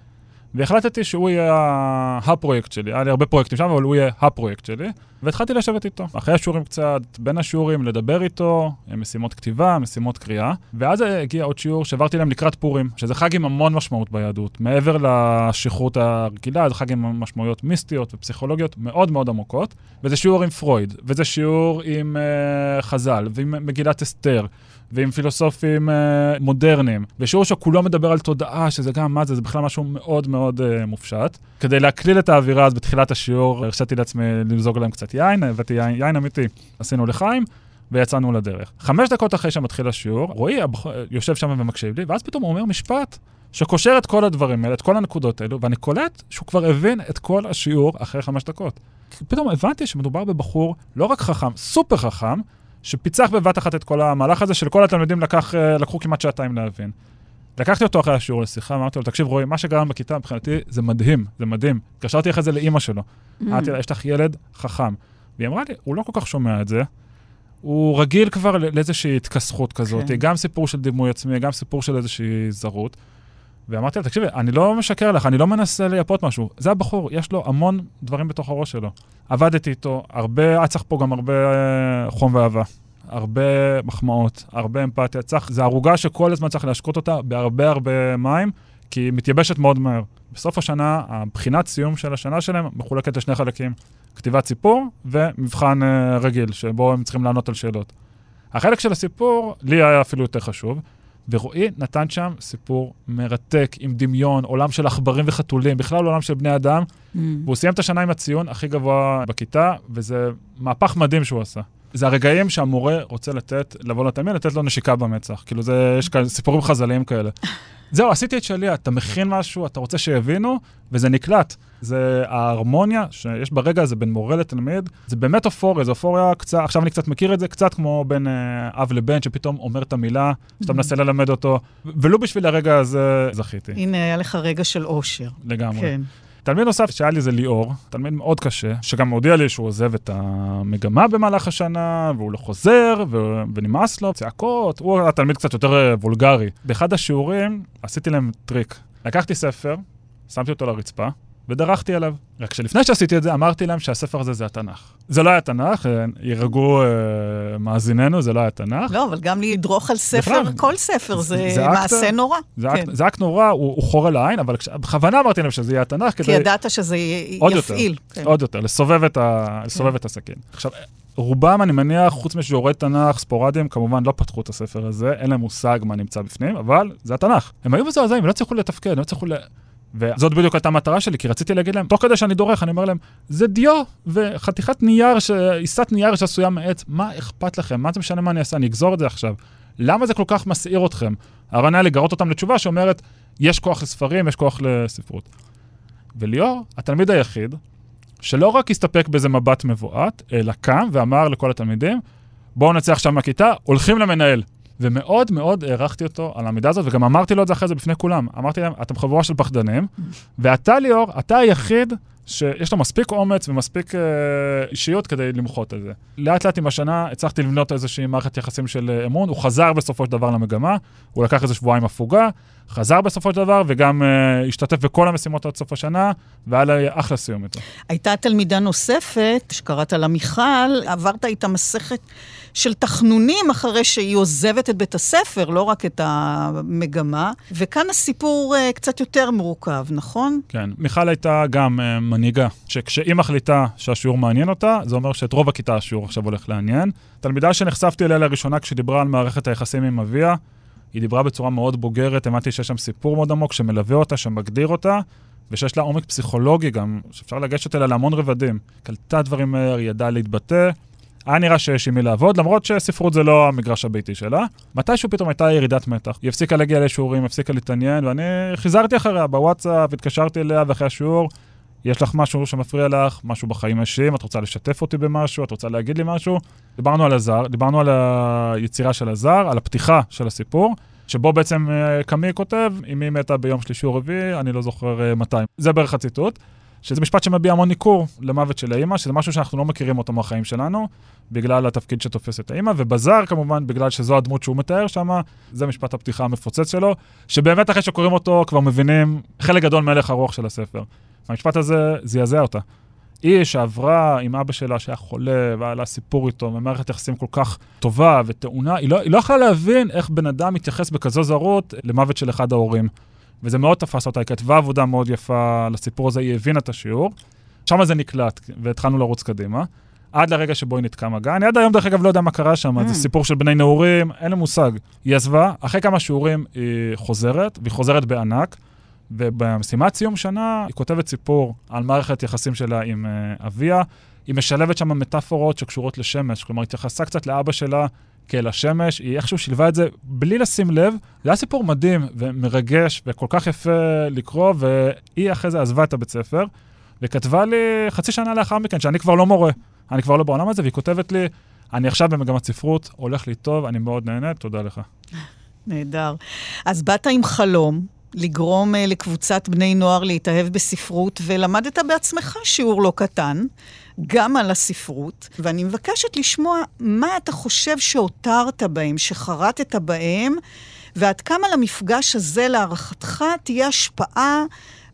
והחלטתי שהוא יהיה הפרויקט שלי. היה לי הרבה פרויקטים שם, אבל הוא יהיה הפרויקט שלי. והתחלתי לשבת איתו. אחרי השיעורים קצת, בין השיעורים, לדבר איתו, משימות כתיבה, משימות קריאה. ואז הגיע עוד שיעור שהעברתי להם לקראת פורים, שזה חג עם המון משמעות ביהדות. מעבר לשכרות הרגילה, זה חג עם משמעויות מיסטיות ופסיכולוגיות מאוד מאוד עמוקות. וזה שיעור עם פרויד, וזה שיעור עם uh, חז"ל, ועם מגילת אסתר. ועם פילוסופים uh, מודרניים, ושיעור שכולו מדבר על תודעה, שזה גם, מה זה, זה בכלל משהו מאוד מאוד uh, מופשט. כדי להקליל את האווירה, אז בתחילת השיעור הרשיתי לעצמי למזוג להם קצת יין, הבאתי יין, יין אמיתי, עשינו לחיים. ויצאנו לדרך. חמש דקות אחרי שמתחיל השיעור, רועי. יושב שם ומקשיב לי, ואז פתאום הוא אומר משפט שקושר את כל הדברים האלה, את כל הנקודות האלו, ואני קולט שהוא כבר הבין את כל השיעור אחרי חמש דקות. פתאום הבנתי שמדובר בבחור לא רק חכם, סופר חכם, שפיצח בבת אחת את כל המהלך הזה, שלכל התלמידים לקח, אה, לקחו כמעט שעתיים להבין. לקחתי אותו אחרי השיעור לשיחה, אמרתי לו, תקשיב רועי, מה שגרם בכיתה מבחינתי זה מדהים, זה מדהים. התקשרתי אחרי זה לאימא שלו. Mm. אמרתי לה, יש לך ילד חכם. והיא אמרה לי, הוא לא כל כך שומע את זה, הוא רגיל כבר לאיזושהי התכסכות כזאת, כן. גם סיפור של דימוי עצמי, גם סיפור של איזושהי זרות. ואמרתי לה, תקשיבי, אני לא משקר לך, אני לא מנסה לייפות משהו. זה הבחור, יש לו המון דברים בתוך הראש שלו. עבדתי איתו, הרבה, היה צריך פה גם הרבה אה, חום ואהבה. הרבה מחמאות, הרבה אמפתיה. צריך, זה ערוגה שכל הזמן צריך להשקות אותה בהרבה הרבה מים, כי היא מתייבשת מאוד מהר. בסוף השנה, הבחינת סיום של השנה שלהם מחולקת לשני חלקים. כתיבת סיפור ומבחן uh, רגיל, שבו הם צריכים לענות על שאלות. החלק של הסיפור, לי היה אפילו יותר חשוב, ורועי נתן שם סיפור מרתק, עם דמיון, עולם של עכברים וחתולים, בכלל עולם של בני אדם, mm. והוא סיים את השנה עם הציון הכי גבוה בכיתה, וזה מהפך מדהים שהוא עשה. זה הרגעים שהמורה רוצה לתת, לבוא לתלמיד, לתת לו נשיקה במצח. כאילו, זה, יש כאלה סיפורים חז"ליים כאלה. זהו, עשיתי את שלי, אתה מכין משהו, אתה רוצה שיבינו, וזה נקלט. זה ההרמוניה שיש ברגע הזה בין מורה לתלמיד, זה באמת אופוריה, זה אופוריה קצת, עכשיו אני קצת מכיר את זה, קצת כמו בין אה, אב לבן, שפתאום אומר את המילה, שאתה מממ-הממ. מנסה ללמד אותו, ולו בשביל הרגע הזה זכיתי. הנה, היה לך רגע של אושר. לגמרי. כן. תלמיד נוסף שהיה לי זה ליאור, תלמיד מאוד קשה, שגם הודיע לי שהוא עוזב את המגמה במהלך השנה, והוא לא חוזר, ו- ונמאס לו, צעקות, הוא התלמיד קצת יותר אה, וולגרי. באחד השיעורים עשיתי להם טריק. לקחתי ספר, שמתי אותו לרצפה, ודרכתי עליו. רק שלפני שעשיתי את זה, אמרתי להם שהספר הזה זה התנ"ך. זה לא היה תנ"ך, אה, ירגעו אה, מאזיננו, זה לא היה תנ"ך. לא, אבל גם לדרוך על ספר, בכלל, כל ספר זה, זה מעשה אקט, נורא. זה, כן. אקט, זה אקט נורא, הוא, הוא חורה לעין, אבל בכוונה אמרתי להם שזה יהיה התנ"ך כדי... כי ידעת שזה עוד יפעיל. יותר, כן. עוד יותר, לסובב את, ה, לסובב כן. את הסכין. עכשיו, רובם, אני מניח, חוץ משיעורי תנ"ך ספורדיים, כמובן לא פתחו את הספר הזה, אין להם מושג מה נמצא בפנים, אבל זה התנ"ך. הם היו מזועזעים, הם לא הצליחו לתפקד, הם לא הצליחו ל... וזאת בדיוק הייתה המטרה שלי, כי רציתי להגיד להם, תוך כדי שאני דורך, אני אומר להם, זה דיו וחתיכת נייר, ש... עיסת נייר שעשויה מעץ, מה אכפת לכם? מה זה משנה מה אני אעשה? אני אגזור את זה עכשיו. למה זה כל כך מסעיר אתכם? הרעיון היה לגרות אותם לתשובה שאומרת, יש כוח לספרים, יש כוח לספרות. וליאור, התלמיד היחיד, שלא רק הסתפק באיזה מבט מבועת, אלא קם ואמר לכל התלמידים, בואו נצא עכשיו מהכיתה, הולכים למנהל. ומאוד מאוד הערכתי אותו על המידה הזאת, וגם אמרתי לו את זה אחרי זה בפני כולם. אמרתי להם, אתם חבורה של פחדנים, ואתה, ליאור, אתה היחיד שיש לו מספיק אומץ ומספיק אה, אישיות כדי למחות על זה. לאט לאט עם השנה הצלחתי לבנות איזושהי מערכת יחסים של אה, אמון, הוא חזר בסופו של דבר למגמה, הוא לקח איזה שבועיים הפוגה, חזר בסופו של דבר, וגם אה, השתתף בכל המשימות עד סוף השנה, והיה לי אחלה סיום איתו. הייתה תלמידה נוספת, שקראת לה מיכל, עברת איתה מסכת של תחנונים אחרי שהיא עוזבת את בית הספר, לא רק את המגמה, וכאן הסיפור uh, קצת יותר מורכב, נכון? כן, מיכל הייתה גם uh, מנהיגה, שכשהיא מחליטה שהשיעור מעניין אותה, זה אומר שאת רוב הכיתה השיעור עכשיו הולך לעניין. תלמידה שנחשפתי אליה לראשונה כשדיברה על מערכת היחסים עם אביה, היא דיברה בצורה מאוד בוגרת, הבנתי שיש שם סיפור מאוד עמוק שמלווה אותה, שמגדיר אותה, ושיש לה עומק פסיכולוגי גם, שאפשר לגשת אליה להמון רבדים. קלטה דברים מהר, ידעה להתבטא. היה נראה שיש עם מי לעבוד, למרות שספרות זה לא המגרש הביתי שלה. מתישהו פתאום הייתה ירידת מתח. היא הפסיקה להגיע לשיעורים, הפסיקה להתעניין, ואני חיזרתי אחריה בוואטסאפ, התקשרתי אליה ואחרי השיעור, יש לך משהו שמפריע לך, משהו בחיים האישיים, את רוצה לשתף אותי במשהו, את רוצה להגיד לי משהו. דיברנו על הזר, דיברנו על היצירה של הזר, על הפתיחה של הסיפור, שבו בעצם אה, קמי כותב, אמי מתה ביום שלישי או רביעי, אני לא זוכר אה, מתי. זה בערך הציטוט. שזה משפט שמביע המון ניכור למוות של האימא, שזה משהו שאנחנו לא מכירים אותו מהחיים שלנו, בגלל התפקיד שתופס את האימא, ובזר כמובן, בגלל שזו הדמות שהוא מתאר שם, זה משפט הפתיחה המפוצץ שלו, שבאמת אחרי שקוראים אותו כבר מבינים חלק גדול מהלך הרוח של הספר. המשפט הזה זעזע אותה. היא שעברה עם אבא שלה שהיה חולה, והיה לה סיפור איתו, ומערכת יחסים כל כך טובה וטעונה, היא לא, היא לא יכלה להבין איך בן אדם מתייחס בכזו זרות למוות של אחד ההורים. וזה מאוד תפס אותה, היא כתבה עבודה מאוד יפה לסיפור הזה, היא הבינה את השיעור. שם זה נקלט, והתחלנו לרוץ קדימה. עד לרגע שבו היא נתקע מגע. אני עד היום, דרך אגב, לא יודע מה קרה שם, mm. זה סיפור של בני נעורים, אין לי מושג. היא עזבה, אחרי כמה שיעורים היא חוזרת, והיא חוזרת בענק, ובמשימת סיום שנה היא כותבת סיפור על מערכת יחסים שלה עם uh, אביה. היא משלבת שם מטאפורות שקשורות לשמש, כלומר, התייחסה קצת לאבא שלה כאל השמש, היא איכשהו שילבה את זה בלי לשים לב. זה היה סיפור מדהים ומרגש וכל כך יפה לקרוא, והיא אחרי זה עזבה את הבית ספר, וכתבה לי חצי שנה לאחר מכן, שאני כבר לא מורה, אני כבר לא בעולם הזה, והיא כותבת לי, אני עכשיו במגמת ספרות, הולך לי טוב, אני מאוד נהנית, תודה לך. נהדר. אז באת עם חלום, לגרום uh, לקבוצת בני נוער להתאהב בספרות, ולמדת בעצמך שיעור לא קטן, גם על הספרות, ואני מבקשת לשמוע מה אתה חושב שהותרת בהם, שחרטת בהם, ועד כמה למפגש הזה, להערכתך, תהיה השפעה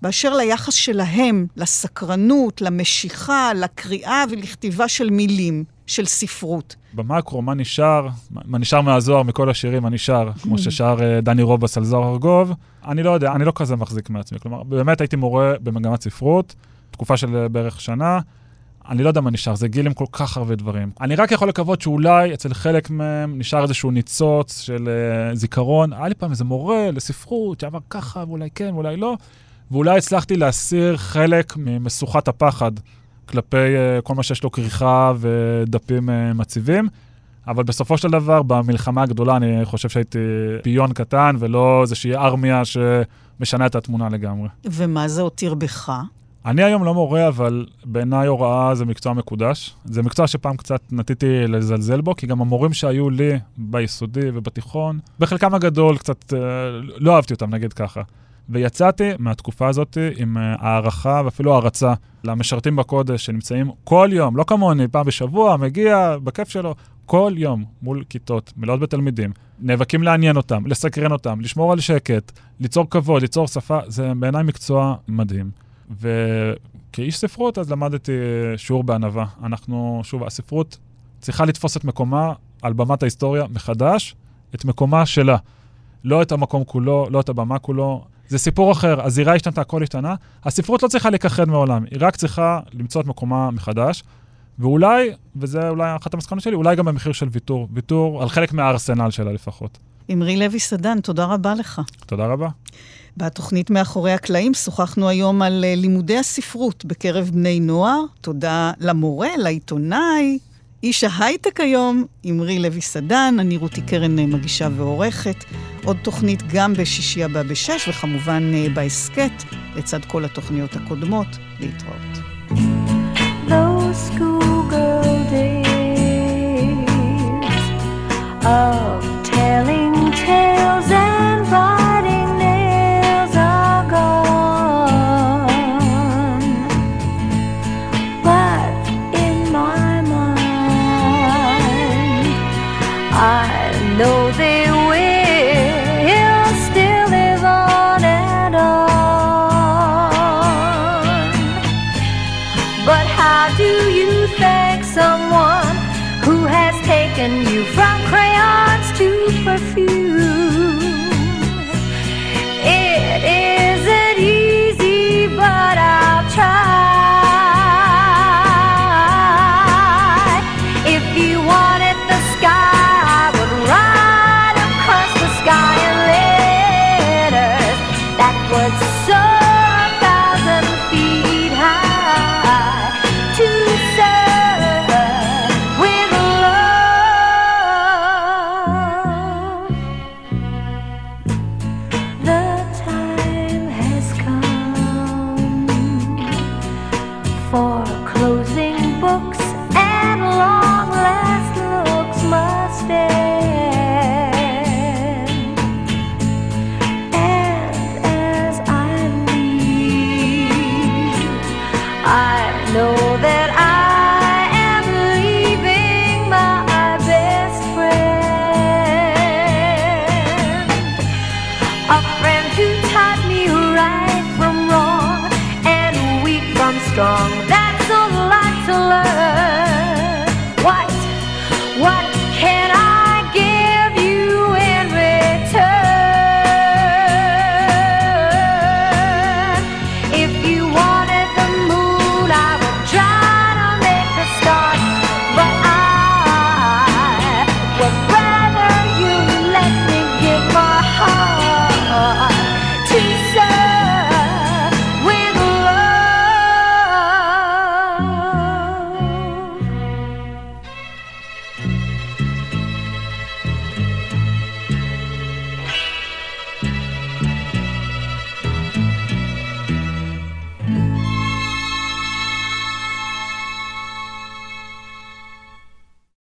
באשר ליחס שלהם, לסקרנות, למשיכה, לקריאה ולכתיבה של מילים, של ספרות. במקרו, מה נשאר? מה נשאר מהזוהר, מכל השירים, מה נשאר? כמו ששר אה, דני רובס על זוהר ארגוב. אני לא יודע, אני לא כזה מחזיק מעצמי. כלומר, באמת הייתי מורה במגמת ספרות, תקופה של אה, בערך שנה. אני לא יודע מה נשאר, זה גיל עם כל כך הרבה דברים. אני רק יכול לקוות שאולי אצל חלק מהם נשאר איזשהו ניצוץ של uh, זיכרון. היה לי פעם איזה מורה לספרות שעבר ככה, ואולי כן, ואולי לא, ואולי הצלחתי להסיר חלק ממשוכת הפחד כלפי uh, כל מה שיש לו כריכה ודפים uh, מציבים. אבל בסופו של דבר, במלחמה הגדולה, אני חושב שהייתי פיון קטן, ולא איזושהי ארמיה שמשנה את התמונה לגמרי. ומה זה הותיר בך? אני היום לא מורה, אבל בעיניי הוראה זה מקצוע מקודש. זה מקצוע שפעם קצת נטיתי לזלזל בו, כי גם המורים שהיו לי ביסודי ובתיכון, בחלקם הגדול קצת אה, לא אהבתי אותם, נגיד ככה. ויצאתי מהתקופה הזאת עם אה, הערכה ואפילו הערצה למשרתים בקודש שנמצאים כל יום, לא כמוני, פעם בשבוע, מגיע בכיף שלו, כל יום מול כיתות מלאות בתלמידים, נאבקים לעניין אותם, לסקרן אותם, לשמור על שקט, ליצור כבוד, ליצור שפה, זה בעיניי מקצוע מדהים. וכאיש ספרות אז למדתי שיעור בענווה. אנחנו, שוב, הספרות צריכה לתפוס את מקומה על במת ההיסטוריה מחדש, את מקומה שלה. לא את המקום כולו, לא את הבמה כולו. זה סיפור אחר, הזירה השתנתה, הכל השתנה. הספרות לא צריכה להיכחד מעולם, היא רק צריכה למצוא את מקומה מחדש. ואולי, וזה אולי אחת המסקנות שלי, אולי גם במחיר של ויתור. ויתור על חלק מהארסנל שלה לפחות. אמרי לוי סדן, תודה רבה לך. תודה רבה. בתוכנית מאחורי הקלעים שוחחנו היום על אה, לימודי הספרות בקרב בני נוער. תודה למורה, לעיתונאי, איש ההייטק היום, אמרי לוי סדן, אני רותי קרן אה, מגישה ועורכת. עוד תוכנית גם בשישי הבא בשש, וכמובן אה, בהסכת, לצד כל התוכניות הקודמות. להתראות. Of telling